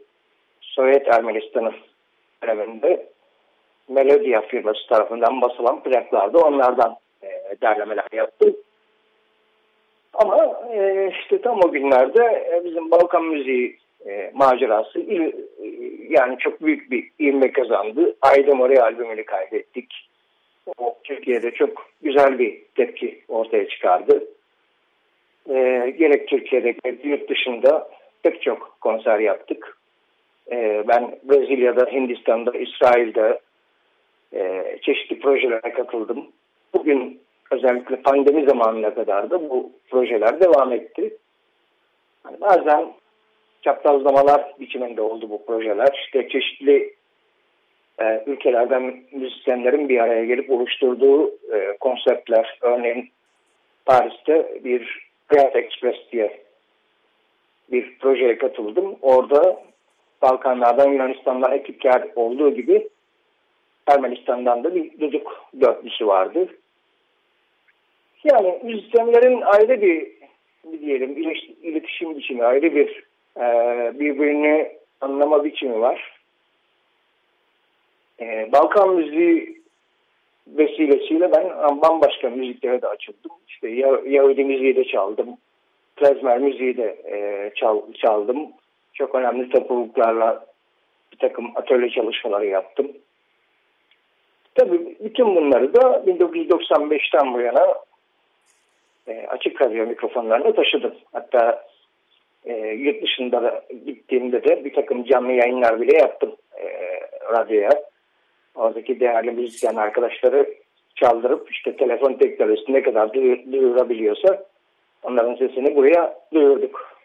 Sovyet Ermenistan'ın döneminde Melodia firması tarafından basılan plaklardı. Onlardan e, derlemeler yaptım. Ama e, işte tam o günlerde e, bizim Balkan müziği e, macerası il, e, yani çok büyük bir ilme kazandı. Aydın Oraya albümünü kaydettik. O Türkiye'de çok güzel bir tepki ortaya çıkardı. E, gerek Türkiye'de gerek yurt dışında pek çok konser yaptık. E, ben Brezilya'da, Hindistan'da, İsrail'de e, çeşitli projelere katıldım. Bugün özellikle pandemi zamanına kadar da bu projeler devam etti. Yani bazen çaprazlamalar biçiminde oldu bu projeler. İşte çeşitli e, ülkelerden müzisyenlerin bir araya gelip oluşturduğu e, konseptler. Örneğin Paris'te bir Grand Express diye bir projeye katıldım. Orada Balkanlardan Yunanistan'dan ekipler olduğu gibi Ermenistan'dan da bir düdük dörtlüsü vardı. Yani müzisyenlerin ayrı bir, bir diyelim iletişim biçimi, ayrı bir e, birbirini anlama biçimi var. E, Balkan müziği vesilesiyle ben bambaşka müziklere de açıldım. İşte Yahudi müziği de çaldım. Klezmer müziği de e, çal, çaldım. Çok önemli topluluklarla bir takım atölye çalışmaları yaptım. tabii bütün bunları da 1995'ten bu yana e, açık radyo mikrofonlarına taşıdım. Hatta e, yurt dışında da gittiğimde de bir takım canlı yayınlar bile yaptım e, radyoya. Oradaki değerli müzisyen arkadaşları çaldırıp işte telefon teknolojisi ne kadar duyurabiliyorsa onların sesini buraya duyurduk.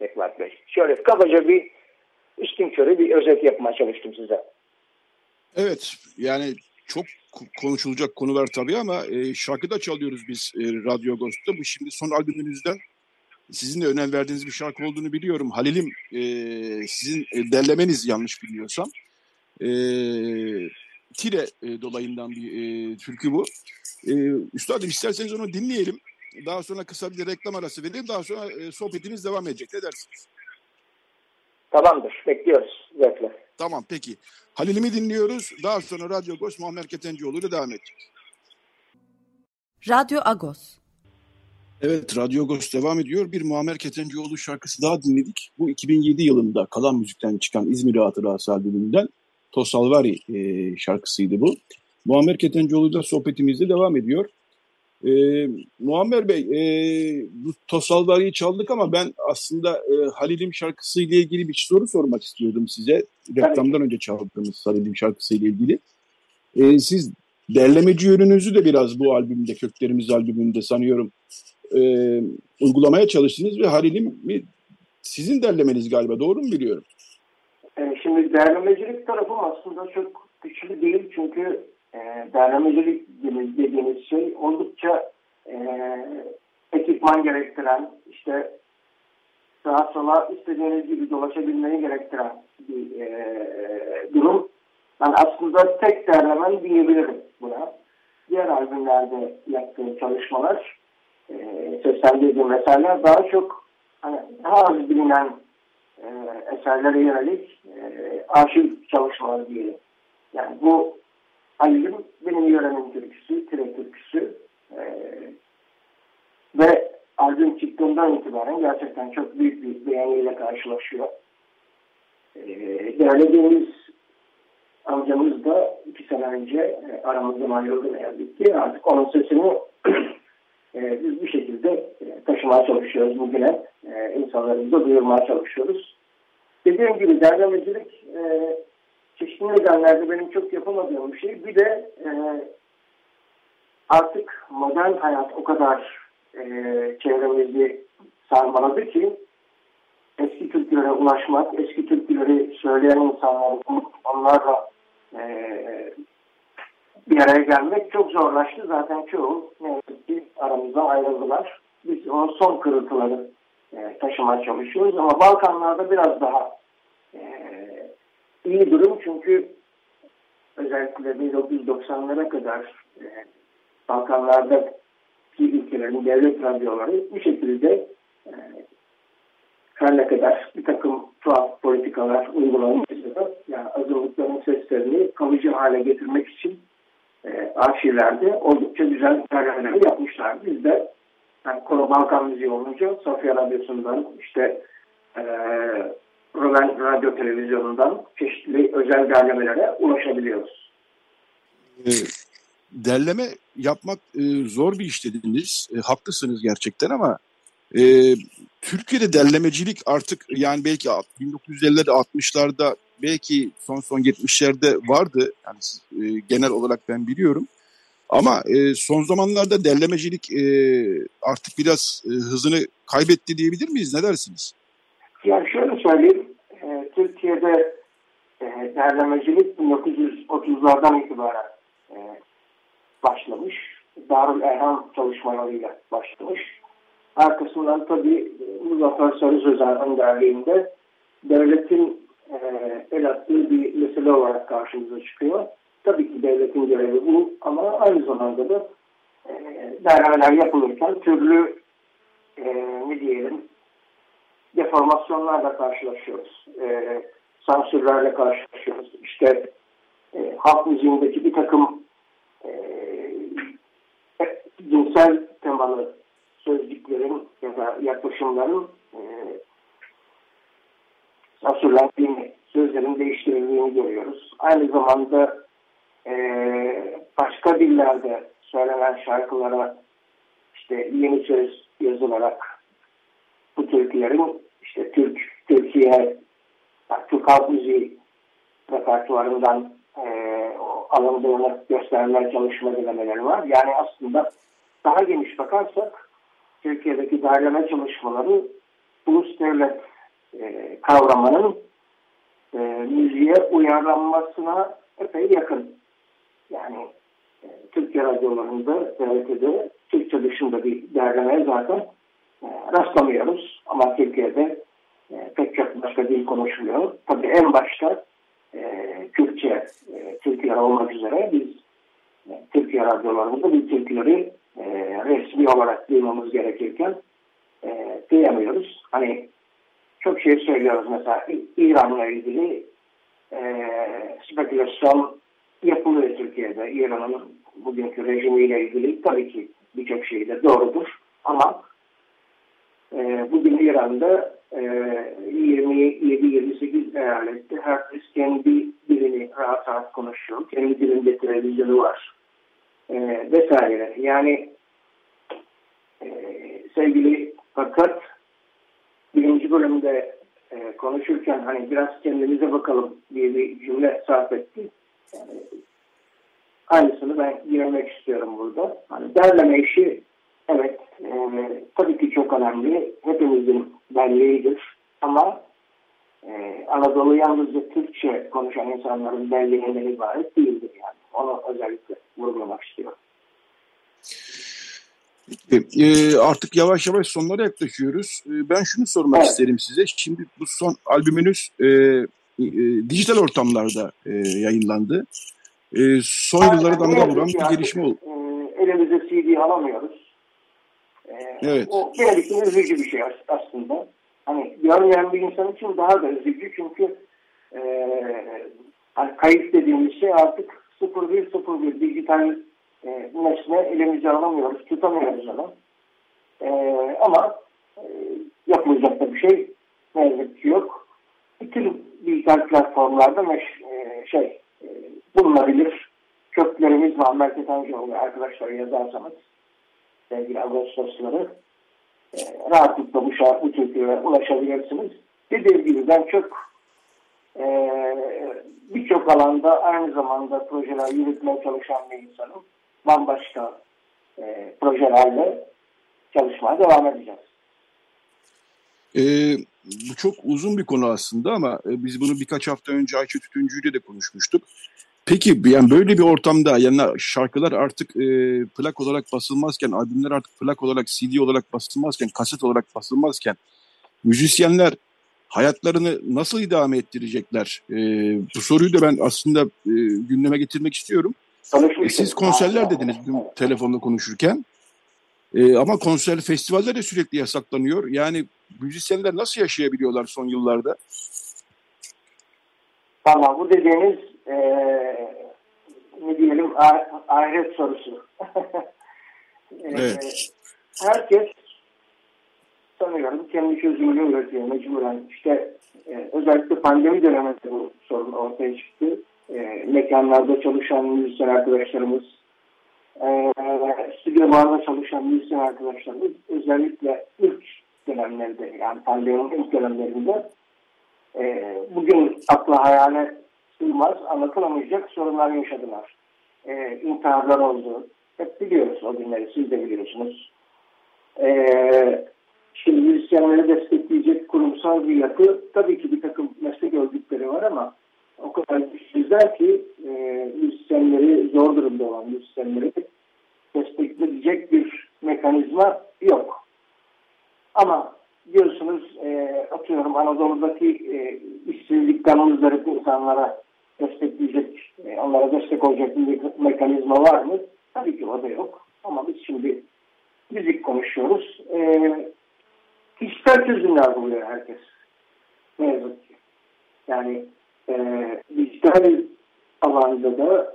Bekvat Bey. Şöyle kabaca bir üstün körü bir özet yapmaya çalıştım size. Evet yani çok konuşulacak konular tabii ama e, şarkı da çalıyoruz biz e, Radyo Ghost'ta. Bu şimdi son albümünüzden sizin de önem verdiğiniz bir şarkı olduğunu biliyorum. Halil'im e, sizin e, derlemeniz yanlış biliyorsam. E, Tire e, dolayından bir e, türkü bu. E, üstadım isterseniz onu dinleyelim. Daha sonra kısa bir reklam arası verelim. Daha sonra e, sohbetimiz devam edecek. Ne dersiniz? Tamamdır. Bekliyoruz. Zevkle. Tamam peki. Halil'imi dinliyoruz. Daha sonra Radyo Agos Muammer Ketencioğlu ile devam edecek. Radyo Agos. Evet Radyo Agos devam ediyor. Bir Muammer Ketencioğlu şarkısı daha dinledik. Bu 2007 yılında Kalan Müzik'ten çıkan İzmir Hatırası albümünden Tosalvari e, şarkısıydı bu. Muammer Ketencioğlu ile sohbetimizde devam ediyor. E, Muammer Bey, e, bu Tosalvari'yi çaldık ama ben aslında e, Halil'im şarkısıyla ilgili bir soru sormak istiyordum size. Reklamdan önce çaldığımız Halil'im şarkısıyla ilgili. E, siz derlemeci yönünüzü de biraz bu albümde, Köklerimiz albümünde sanıyorum e, uygulamaya çalıştınız ve Halil'im sizin derlemeniz galiba, doğru mu biliyorum? E, şimdi derlemecilik tarafım aslında çok güçlü değil çünkü e, derlemecilik dediğimiz şey oldukça e, ekipman gerektiren, işte sağa sola istediğiniz gibi dolaşabilmeyi gerektiren bir e, durum. Ben aslında tek derlemem diyebilirim buna. Diğer albümlerde yaptığım çalışmalar, e, seslendirdiğim eserler daha çok hani, daha az bilinen e, eserlere yönelik e, arşiv çalışmaları diyelim. Yani bu Halil'in benim yöremin türküsü, tire türküsü e, ve albüm çıktığından itibaren gerçekten çok büyük bir beğeniyle karşılaşıyor. E, değerli Deniz amcamız da iki sene önce e, aramızdan ayrıldı ne yazık ki. Artık onun sesini e, biz bir şekilde e, taşımaya çalışıyoruz bugüne. E, insanlarımıza duyurmaya çalışıyoruz. Dediğim gibi derlemecilik e, çeşitli nedenlerde benim çok yapamadığım bir şey. Bir de e, artık modern hayat o kadar e, çevremizi sarmaladı ki eski türkülere ulaşmak, eski türküleri söyleyen insanları onlarla e, bir araya gelmek çok zorlaştı. Zaten çoğu ne yazık ki aramızdan ayrıldılar. Biz onun son kırıntıları e, taşımaya çalışıyoruz ama Balkanlarda biraz daha e, iyi durum çünkü özellikle 1990'lara kadar e, Balkanlardaki ülkelerin devlet radyoları bu şekilde e, her ne kadar bir takım tuhaf politikalar uygulanmışsa da yani azınlıkların seslerini kalıcı hale getirmek için e, arşivlerde oldukça güzel derlemeler yapmışlar. Biz de yani Konu Balkan Müziği olunca Sofya Radyosu'ndan işte e, Roman Radyo Televizyonu'ndan çeşitli özel derlemelere ulaşabiliyoruz. E, derleme yapmak e, zor bir iş dediniz. E, haklısınız gerçekten ama e, Türkiye'de derlemecilik artık yani belki 1950'lerde 60'larda belki son son 70'lerde vardı. Yani e, genel olarak ben biliyorum. Ama e, son zamanlarda derlemecilik e, artık biraz e, hızını kaybetti diyebilir miyiz? Ne dersiniz? Yani şöyle söyleyeyim. E, Türkiye'de e, derlemecilik 1930'lardan itibaren e, başlamış. Darül Erham çalışmalarıyla başlamış. Arkasından tabii Muzaffer Sarı Sözen önderliğinde devletin e, el attığı bir mesele olarak karşımıza çıkıyor. Tabii ki devletin görevi bu ama aynı zamanda da e, derneler yapılırken türlü e, ne diyelim deformasyonlarla karşılaşıyoruz. E, sansürlerle karşılaşıyoruz. İşte e, halk müziğindeki bir takım e, cinsel temalı sözcüklerin ya da yaklaşımların e, sansürlendiğini, sözlerin değiştirildiğini görüyoruz. Aynı zamanda e, başka dillerde söylenen şarkılara işte yeni söz yazılarak bu türkülerin işte Türk, Türkiye, Türk halk müziği repertuarından e, alındığını göstermeye çalışma denemeleri var. Yani aslında daha geniş bakarsak Türkiye'deki derleme çalışmaları ulus devlet e, kavramının e, müziğe uyarlanmasına epey yakın. Yani e, Türkiye radyolarında, TRT'de Türkçe dışında bir derlemeye zaten rastlamıyoruz. Ama Türkiye'de e, pek çok başka dil konuşuluyor. Tabii en başta e, Kürtçe, e, Türkiye olmak üzere biz e, Türkiye radyolarında bir Türkleri e, resmi olarak duymamız gerekirken e, duyamıyoruz. Hani çok şey söylüyoruz mesela İran'la ilgili e, spekülasyon yapılıyor Türkiye'de. İran'ın bugünkü rejimiyle ilgili tabii ki birçok şey de doğrudur. Ama e, bugün İran'da e, 27-28 eyalette herkes kendi dilini rahat rahat konuşuyor. Kendi dilinde televizyonu var. E, vesaire. Yani e, sevgili fakat birinci bölümde e, konuşurken hani biraz kendimize bakalım diye bir cümle sarf etti. Yani, aynısını ben girmek istiyorum burada. Hani derleme işi evet e, tabii ki çok önemli. Hepimizin belleğidir. Ama e, Anadolu yalnızca Türkçe konuşan insanların belleğinden ibaret değildir yani. Onu özellikle vurgulamak istiyorum. E, artık yavaş yavaş sonlara yaklaşıyoruz. E, ben şunu sormak evet. isterim size. Şimdi bu son albümünüz e, e, dijital ortamlarda e, yayınlandı. E, son yıllara damga vuran bir gelişme oldu. E, elimize CD alamıyoruz. E, evet. O üzücü bir şey aslında. Hani görmeyen bir insan için daha da üzücü çünkü e, hani kayıt dediğimiz şey artık 0101 dijital e, nesne elimize alamıyoruz, tutamıyoruz onu. E, ama e, yapılacak da bir şey ne yazık ki yok. Bütün dijital platformlarda meş, e, şey e, bulunabilir. Köklerimiz var. Merkez Angeloğlu arkadaşlar yazarsanız sevgili Ağustosları e, rahatlıkla bu, bu türküye ulaşabilirsiniz. Dediğim gibi ben çok e, birçok alanda aynı zamanda projeler yürütmeye çalışan bir insanım bambaşka e, projelerle çalışmaya devam edeceğiz. E, bu çok uzun bir konu aslında ama e, biz bunu birkaç hafta önce Ayça Tütüncü ile de konuşmuştuk. Peki yani böyle bir ortamda yani şarkılar artık e, plak olarak basılmazken, albümler artık plak olarak, CD olarak basılmazken, kaset olarak basılmazken müzisyenler hayatlarını nasıl idame ettirecekler? E, bu soruyu da ben aslında e, gündeme getirmek istiyorum. E, siz konserler dediniz dün telefonda konuşurken. E, ama konser, festivaller de sürekli yasaklanıyor. Yani müzisyenler nasıl yaşayabiliyorlar son yıllarda? Tamam bu dediğiniz e, ne diyelim ah, ahiret sorusu. e, evet. Herkes sanıyorum kendi çözümünü üretiyor mecburen. İşte e, özellikle pandemi döneminde bu sorun ortaya çıktı e, mekanlarda çalışan müzisyen arkadaşlarımız, e, stüdyolarda çalışan müzisyen arkadaşlarımız özellikle ilk dönemlerde yani pandeminin ilk dönemlerinde e, bugün akla hayale sığmaz, anlatılamayacak sorunlar yaşadılar. E, intiharlar oldu. Hep biliyoruz o günleri, siz de biliyorsunuz. E, şimdi müzisyenleri destekleyecek kurumsal bir yapı, tabii ki bir takım meslek örgütleri var ama o kadar güçsüzler ki e, müzisyenleri zor durumda olan müzisyenleri destekleyecek bir mekanizma yok. Ama diyorsunuz e, atıyorum Anadolu'daki e, işsizlikten muzdarip insanlara destekleyecek, e, onlara destek olacak bir mekanizma var mı? Tabii ki o da yok. Ama biz şimdi müzik konuşuyoruz. E, kişisel çözümler buluyor herkes. Ne yazık ki. Yani e, dijital alanda da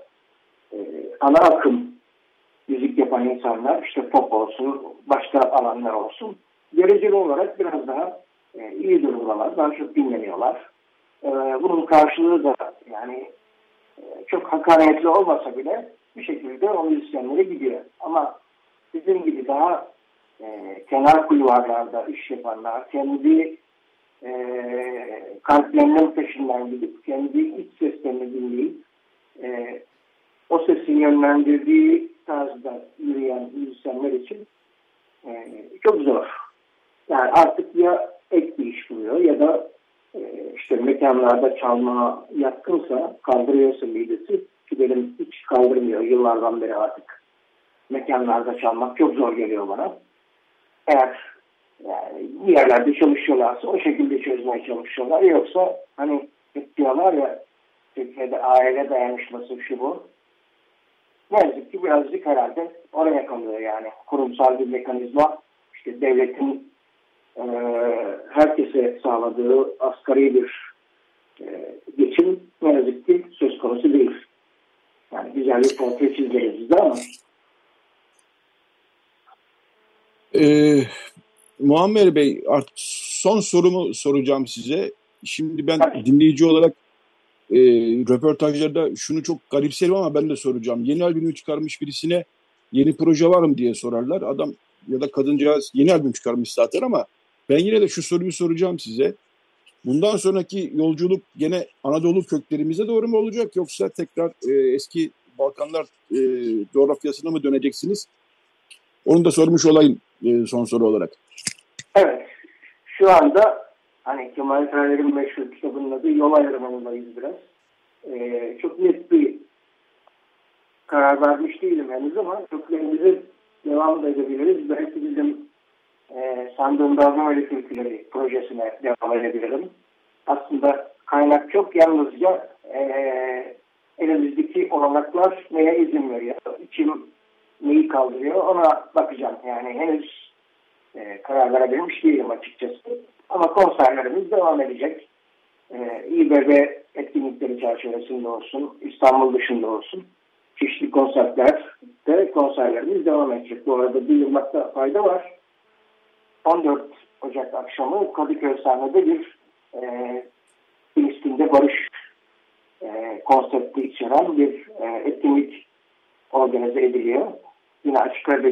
e, ana akım müzik yapan insanlar işte pop olsun, başka alanlar olsun göreceli olarak biraz daha e, iyi durumdalar, daha çok dinleniyorlar. E, bunun karşılığı da yani e, çok hakaretli olmasa bile bir şekilde o müzisyenlere gidiyor. Ama bizim gibi daha e, kenar kulvarlarda iş yapanlar, kendi e, kalplerinin peşinden gidip kendi iç seslerini dinleyip e, o sesin yönlendirdiği tarzda yürüyen müzisyenler için e, çok zor. Yani artık ya ek bir iş buluyor ya da işte mekanlarda çalma yatkınsa kaldırıyorsa midesi ki benim hiç kaldırmıyor yıllardan beri artık mekanlarda çalmak çok zor geliyor bana. Eğer yani yerlerde çalışıyorlarsa o şekilde çözmeye çalışıyorlar. Yoksa hani diyorlar ya Türkiye'de aile dayanışması şu bu. Ne yazık ki birazcık herhalde oraya kalıyor yani. Kurumsal bir mekanizma işte devletin e, herkese sağladığı asgari bir e, geçim ne yazık ki söz konusu değil. Yani güzel bir portre çizeriz biz ama Ee, Muammer Bey artık son sorumu soracağım size. Şimdi ben Tabii. dinleyici olarak e, röportajlarda şunu çok garipserim ama ben de soracağım. Yeni albümü çıkarmış birisine yeni proje var mı diye sorarlar. Adam ya da kadıncağız yeni albüm çıkarmış zaten ama ben yine de şu soruyu soracağım size. Bundan sonraki yolculuk gene Anadolu köklerimize doğru mu olacak yoksa tekrar e, eski Balkanlar e, coğrafyasına mı döneceksiniz? Onu da sormuş olayım e, son soru olarak. Evet. Şu anda hani Kemal Tahir'in meşhur kitabının adı Yol Ayrımı'ndayız biraz. Ee, çok net bir karar vermiş değilim henüz ama köklerimizi devam da edebiliriz. Belki bizim e, Sandığın Dalgameli Türküleri projesine devam edebilirim. Aslında kaynak çok yalnızca e, elimizdeki olanaklar neye izin veriyor? İçim neyi kaldırıyor ona bakacağım. Yani henüz e, karar verebilmiş değilim açıkçası. Ama konserlerimiz devam edecek. E, İBB etkinlikleri çerçevesinde olsun, İstanbul dışında olsun. Çeşitli konserlerde konserlerimiz devam edecek. Bu arada bildirmekte fayda var. 14 Ocak akşamı Kadıköy sahnede bir e, Filistin'de barış e, konsepti içeren bir e, etkinlik organize ediliyor. Yine Açık Radyo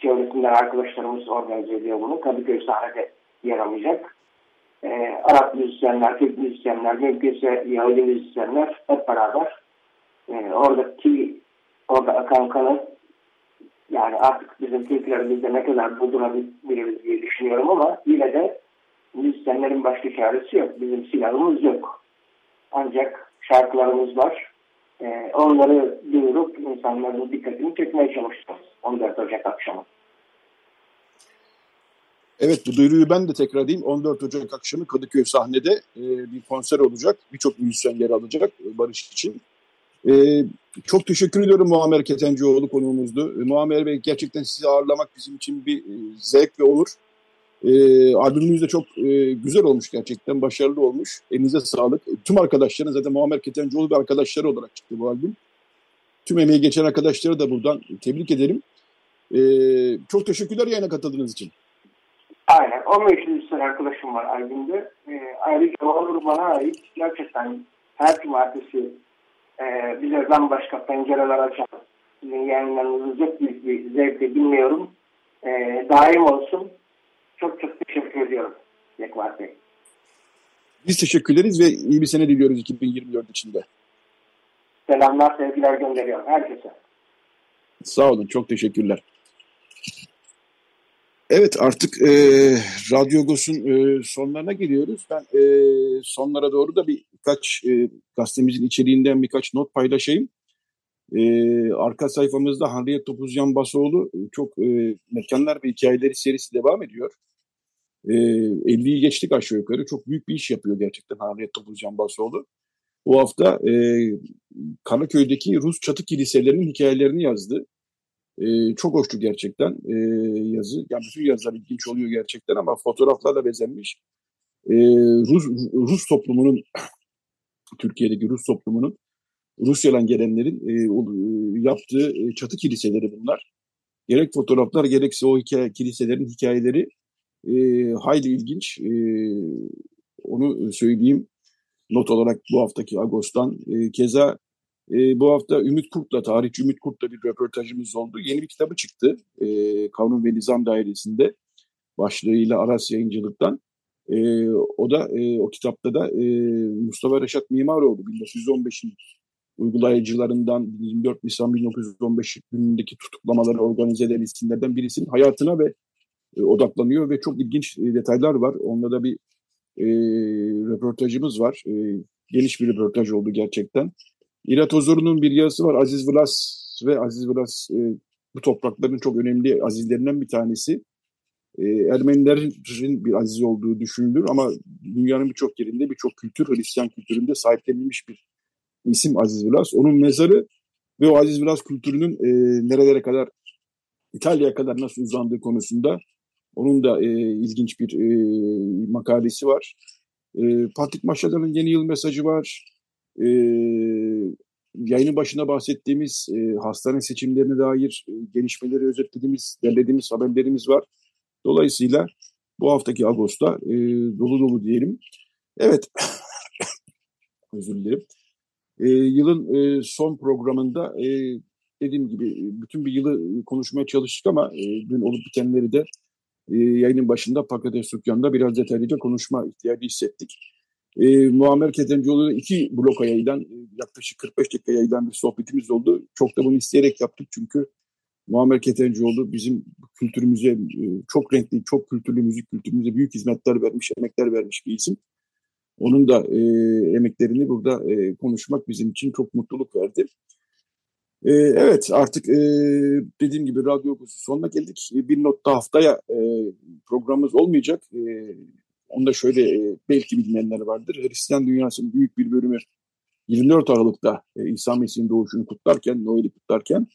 çevresinden arkadaşlarımız organize ediyor bunu. Kadıköy sahnede yer alacak. Ee, Arap müzisyenler, Türk müzisyenler, mümkünse Yahudi müzisyenler hep beraber e, oradaki orada akan kanı yani artık bizim Türklerimizde ne kadar buldurabiliriz diye düşünüyorum ama yine de müzisyenlerin başka çaresi yok. Bizim silahımız yok. Ancak şarkılarımız var. Ee, onları duyurup insanların dikkatini çekmeye çalışacağız 14 Ocak akşamı. Evet bu duyuruyu ben de tekrar edeyim. 14 Ocak akşamı Kadıköy sahnede e, bir konser olacak. Birçok müzisyen yer alacak Barış için. E, çok teşekkür ediyorum Muammer Ketencioğlu konuğumuzdu. E, Muammer Bey gerçekten sizi ağırlamak bizim için bir e, zevk ve olur. E, albümünüz de çok e, güzel olmuş gerçekten. Başarılı olmuş. Elinize sağlık. E, tüm arkadaşların zaten Muammer Ketencioğlu bir arkadaşları olarak çıktı bu albüm. Tüm emeği geçen arkadaşları da buradan tebrik ederim. E, çok teşekkürler yayına katıldığınız için. Aynen. 15 müzisyen arkadaşım var albümde. E, ayrıca Onur bana ait gerçekten her cumartesi e, bize bambaşka pencereler açan sizin yayınlarınızı çok büyük bir zevkle dinliyorum. E, daim olsun. Çok çok teşekkür ediyorum Yekvar Bey. Biz teşekkür ederiz ve iyi bir sene diliyoruz 2024 içinde. Selamlar, sevgiler gönderiyorum herkese. Sağ olun, çok teşekkürler. Evet artık e, Radyo Gos'un e, sonlarına geliyoruz. Ben e, sonlara doğru da birkaç e, gazetemizin içeriğinden birkaç not paylaşayım. E, arka sayfamızda Harriet Topuzyan Basoğlu çok e, mekanlar ve hikayeleri serisi devam ediyor. E, 50'yi geçtik aşağı yukarı. Çok büyük bir iş yapıyor gerçekten Harriet Topuzyan Basoğlu. Bu hafta e, Kanaköy'deki Rus çatı kiliselerinin hikayelerini yazdı. Ee, çok hoştu gerçekten e, yazı. Yani bütün yazılar ilginç oluyor gerçekten ama fotoğraflarla bezenmiş. Ee, Rus, Rus toplumunun, Türkiye'deki Rus toplumunun, Rusya'dan gelenlerin e, yaptığı e, çatı kiliseleri bunlar. Gerek fotoğraflar gerekse o hikaye, kiliselerin hikayeleri e, hayli ilginç. E, onu söyleyeyim not olarak bu haftaki Ağustos'tan. E, keza E, bu hafta Ümit Kurt'la, tarihçi Ümit Kurt'la bir röportajımız oldu. Yeni bir kitabı çıktı e, Kanun ve Nizam Dairesi'nde başlığıyla Aras Yayıncılık'tan. E, o da e, o kitapta da e, Mustafa Reşat Mimaroğlu 1915'in uygulayıcılarından 24 Nisan 1915 günündeki tutuklamaları organize eden isimlerden birisinin hayatına ve e, odaklanıyor ve çok ilginç e, detaylar var. Onda da bir e, röportajımız var. E, geniş bir röportaj oldu gerçekten. İrat Ozor'un bir yazısı var. Aziz Vlas ve Aziz Vlas e, bu toprakların çok önemli azizlerinden bir tanesi. E, Ermenilerin bir aziz olduğu düşünülür ama dünyanın birçok yerinde birçok kültür, Hristiyan kültüründe sahiplenilmiş bir isim Aziz Vlas. Onun mezarı ve o Aziz Vlas kültürünün e, nerelere kadar, İtalya'ya kadar nasıl uzandığı konusunda onun da e, ilginç bir e, makalesi var. E, Patrik Maşada'nın yeni yıl mesajı var. E, yayının başında bahsettiğimiz e, hastane seçimlerine dair e, gelişmeleri özetlediğimiz, derlediğimiz haberlerimiz var. Dolayısıyla bu haftaki Ağustos'ta e, dolu dolu diyelim. Evet, özür dilerim. E, yılın e, son programında e, dediğim gibi bütün bir yılı konuşmaya çalıştık ama e, dün olup bitenleri de e, yayının başında Pakates Sükyan'da biraz detaylıca konuşma ihtiyacı hissettik. E, Muammer Ketencoğlu iki bloka yayılan e, yaklaşık 45 dakika yayılan bir sohbetimiz oldu. Çok da bunu isteyerek yaptık çünkü Muammer Ketencoğlu bizim kültürümüze e, çok renkli, çok kültürlü müzik kültürümüze büyük hizmetler vermiş, emekler vermiş bir isim. Onun da e, emeklerini burada e, konuşmak bizim için çok mutluluk verdi. E, evet artık e, dediğim gibi radyo sonuna geldik. Bir not da haftaya e, programımız olmayacak. E, onda şöyle e, belki bilmeyenler vardır. Hristiyan dünyasının büyük bir bölümü 24 Aralık'ta e, İsa Mesih'in doğuşunu kutlarken, Noel'i kutlarken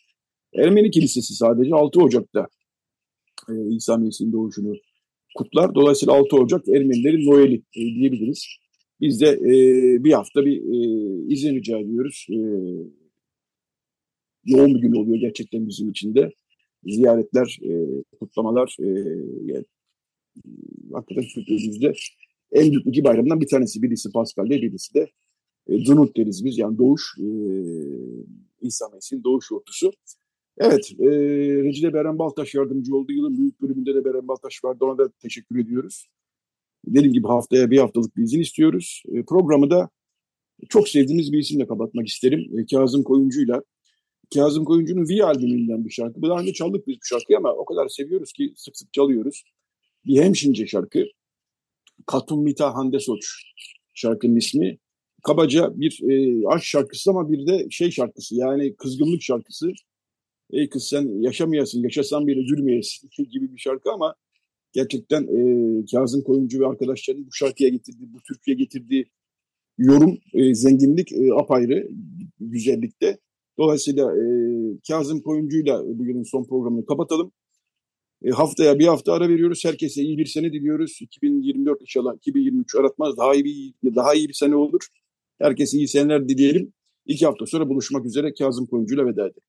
Ermeni Kilisesi sadece 6 Ocak'ta e, İsa Mesih'in doğuşunu kutlar. Dolayısıyla 6 Ocak Ermenilerin Noel'i diyebiliriz. Biz de bir hafta bir izin rica ediyoruz. Yoğun bir gün oluyor gerçekten bizim için de. Ziyaretler, kutlamalar, hakikaten kültürümüzde en büyük iki bayramdan bir tanesi. Birisi Paskal'de, birisi de e, Dunut deriz biz. Yani doğuş, e, İsa Mesih'in doğuş ortusu. Evet, e, Recile Beren Baltaş yardımcı oldu. Yılın büyük bölümünde de Beren Baltaş vardı. Ona da teşekkür ediyoruz. Dediğim gibi haftaya bir haftalık bir izin istiyoruz. E, programı da çok sevdiğimiz bir isimle kapatmak isterim. E, Kazım Koyuncu'yla. Kazım Koyuncu'nun V albümünden bir şarkı. Daha önce çaldık biz bu şarkıyı ama o kadar seviyoruz ki sık sık çalıyoruz. Bir hemşince şarkı. Katun Mita Hande Soç şarkının ismi. Kabaca bir e, aşk şarkısı ama bir de şey şarkısı yani kızgınlık şarkısı. Ey kız sen yaşamayasın, yaşasan bile üzülmeyesin gibi bir şarkı ama gerçekten e, Kazım Koyuncu ve arkadaşlarının bu şarkıya getirdiği, bu Türkiye getirdiği yorum, e, zenginlik e, apayrı güzellikte. Dolayısıyla e, Kazım Koyuncu'yla bugünün son programını kapatalım. E, haftaya bir hafta ara veriyoruz. Herkese iyi bir sene diliyoruz. 2024 inşallah 2023 aratmaz. Daha iyi bir, daha iyi bir sene olur. Herkese iyi seneler dileyelim. İki hafta sonra buluşmak üzere Kazım Koyuncu'yla veda edelim.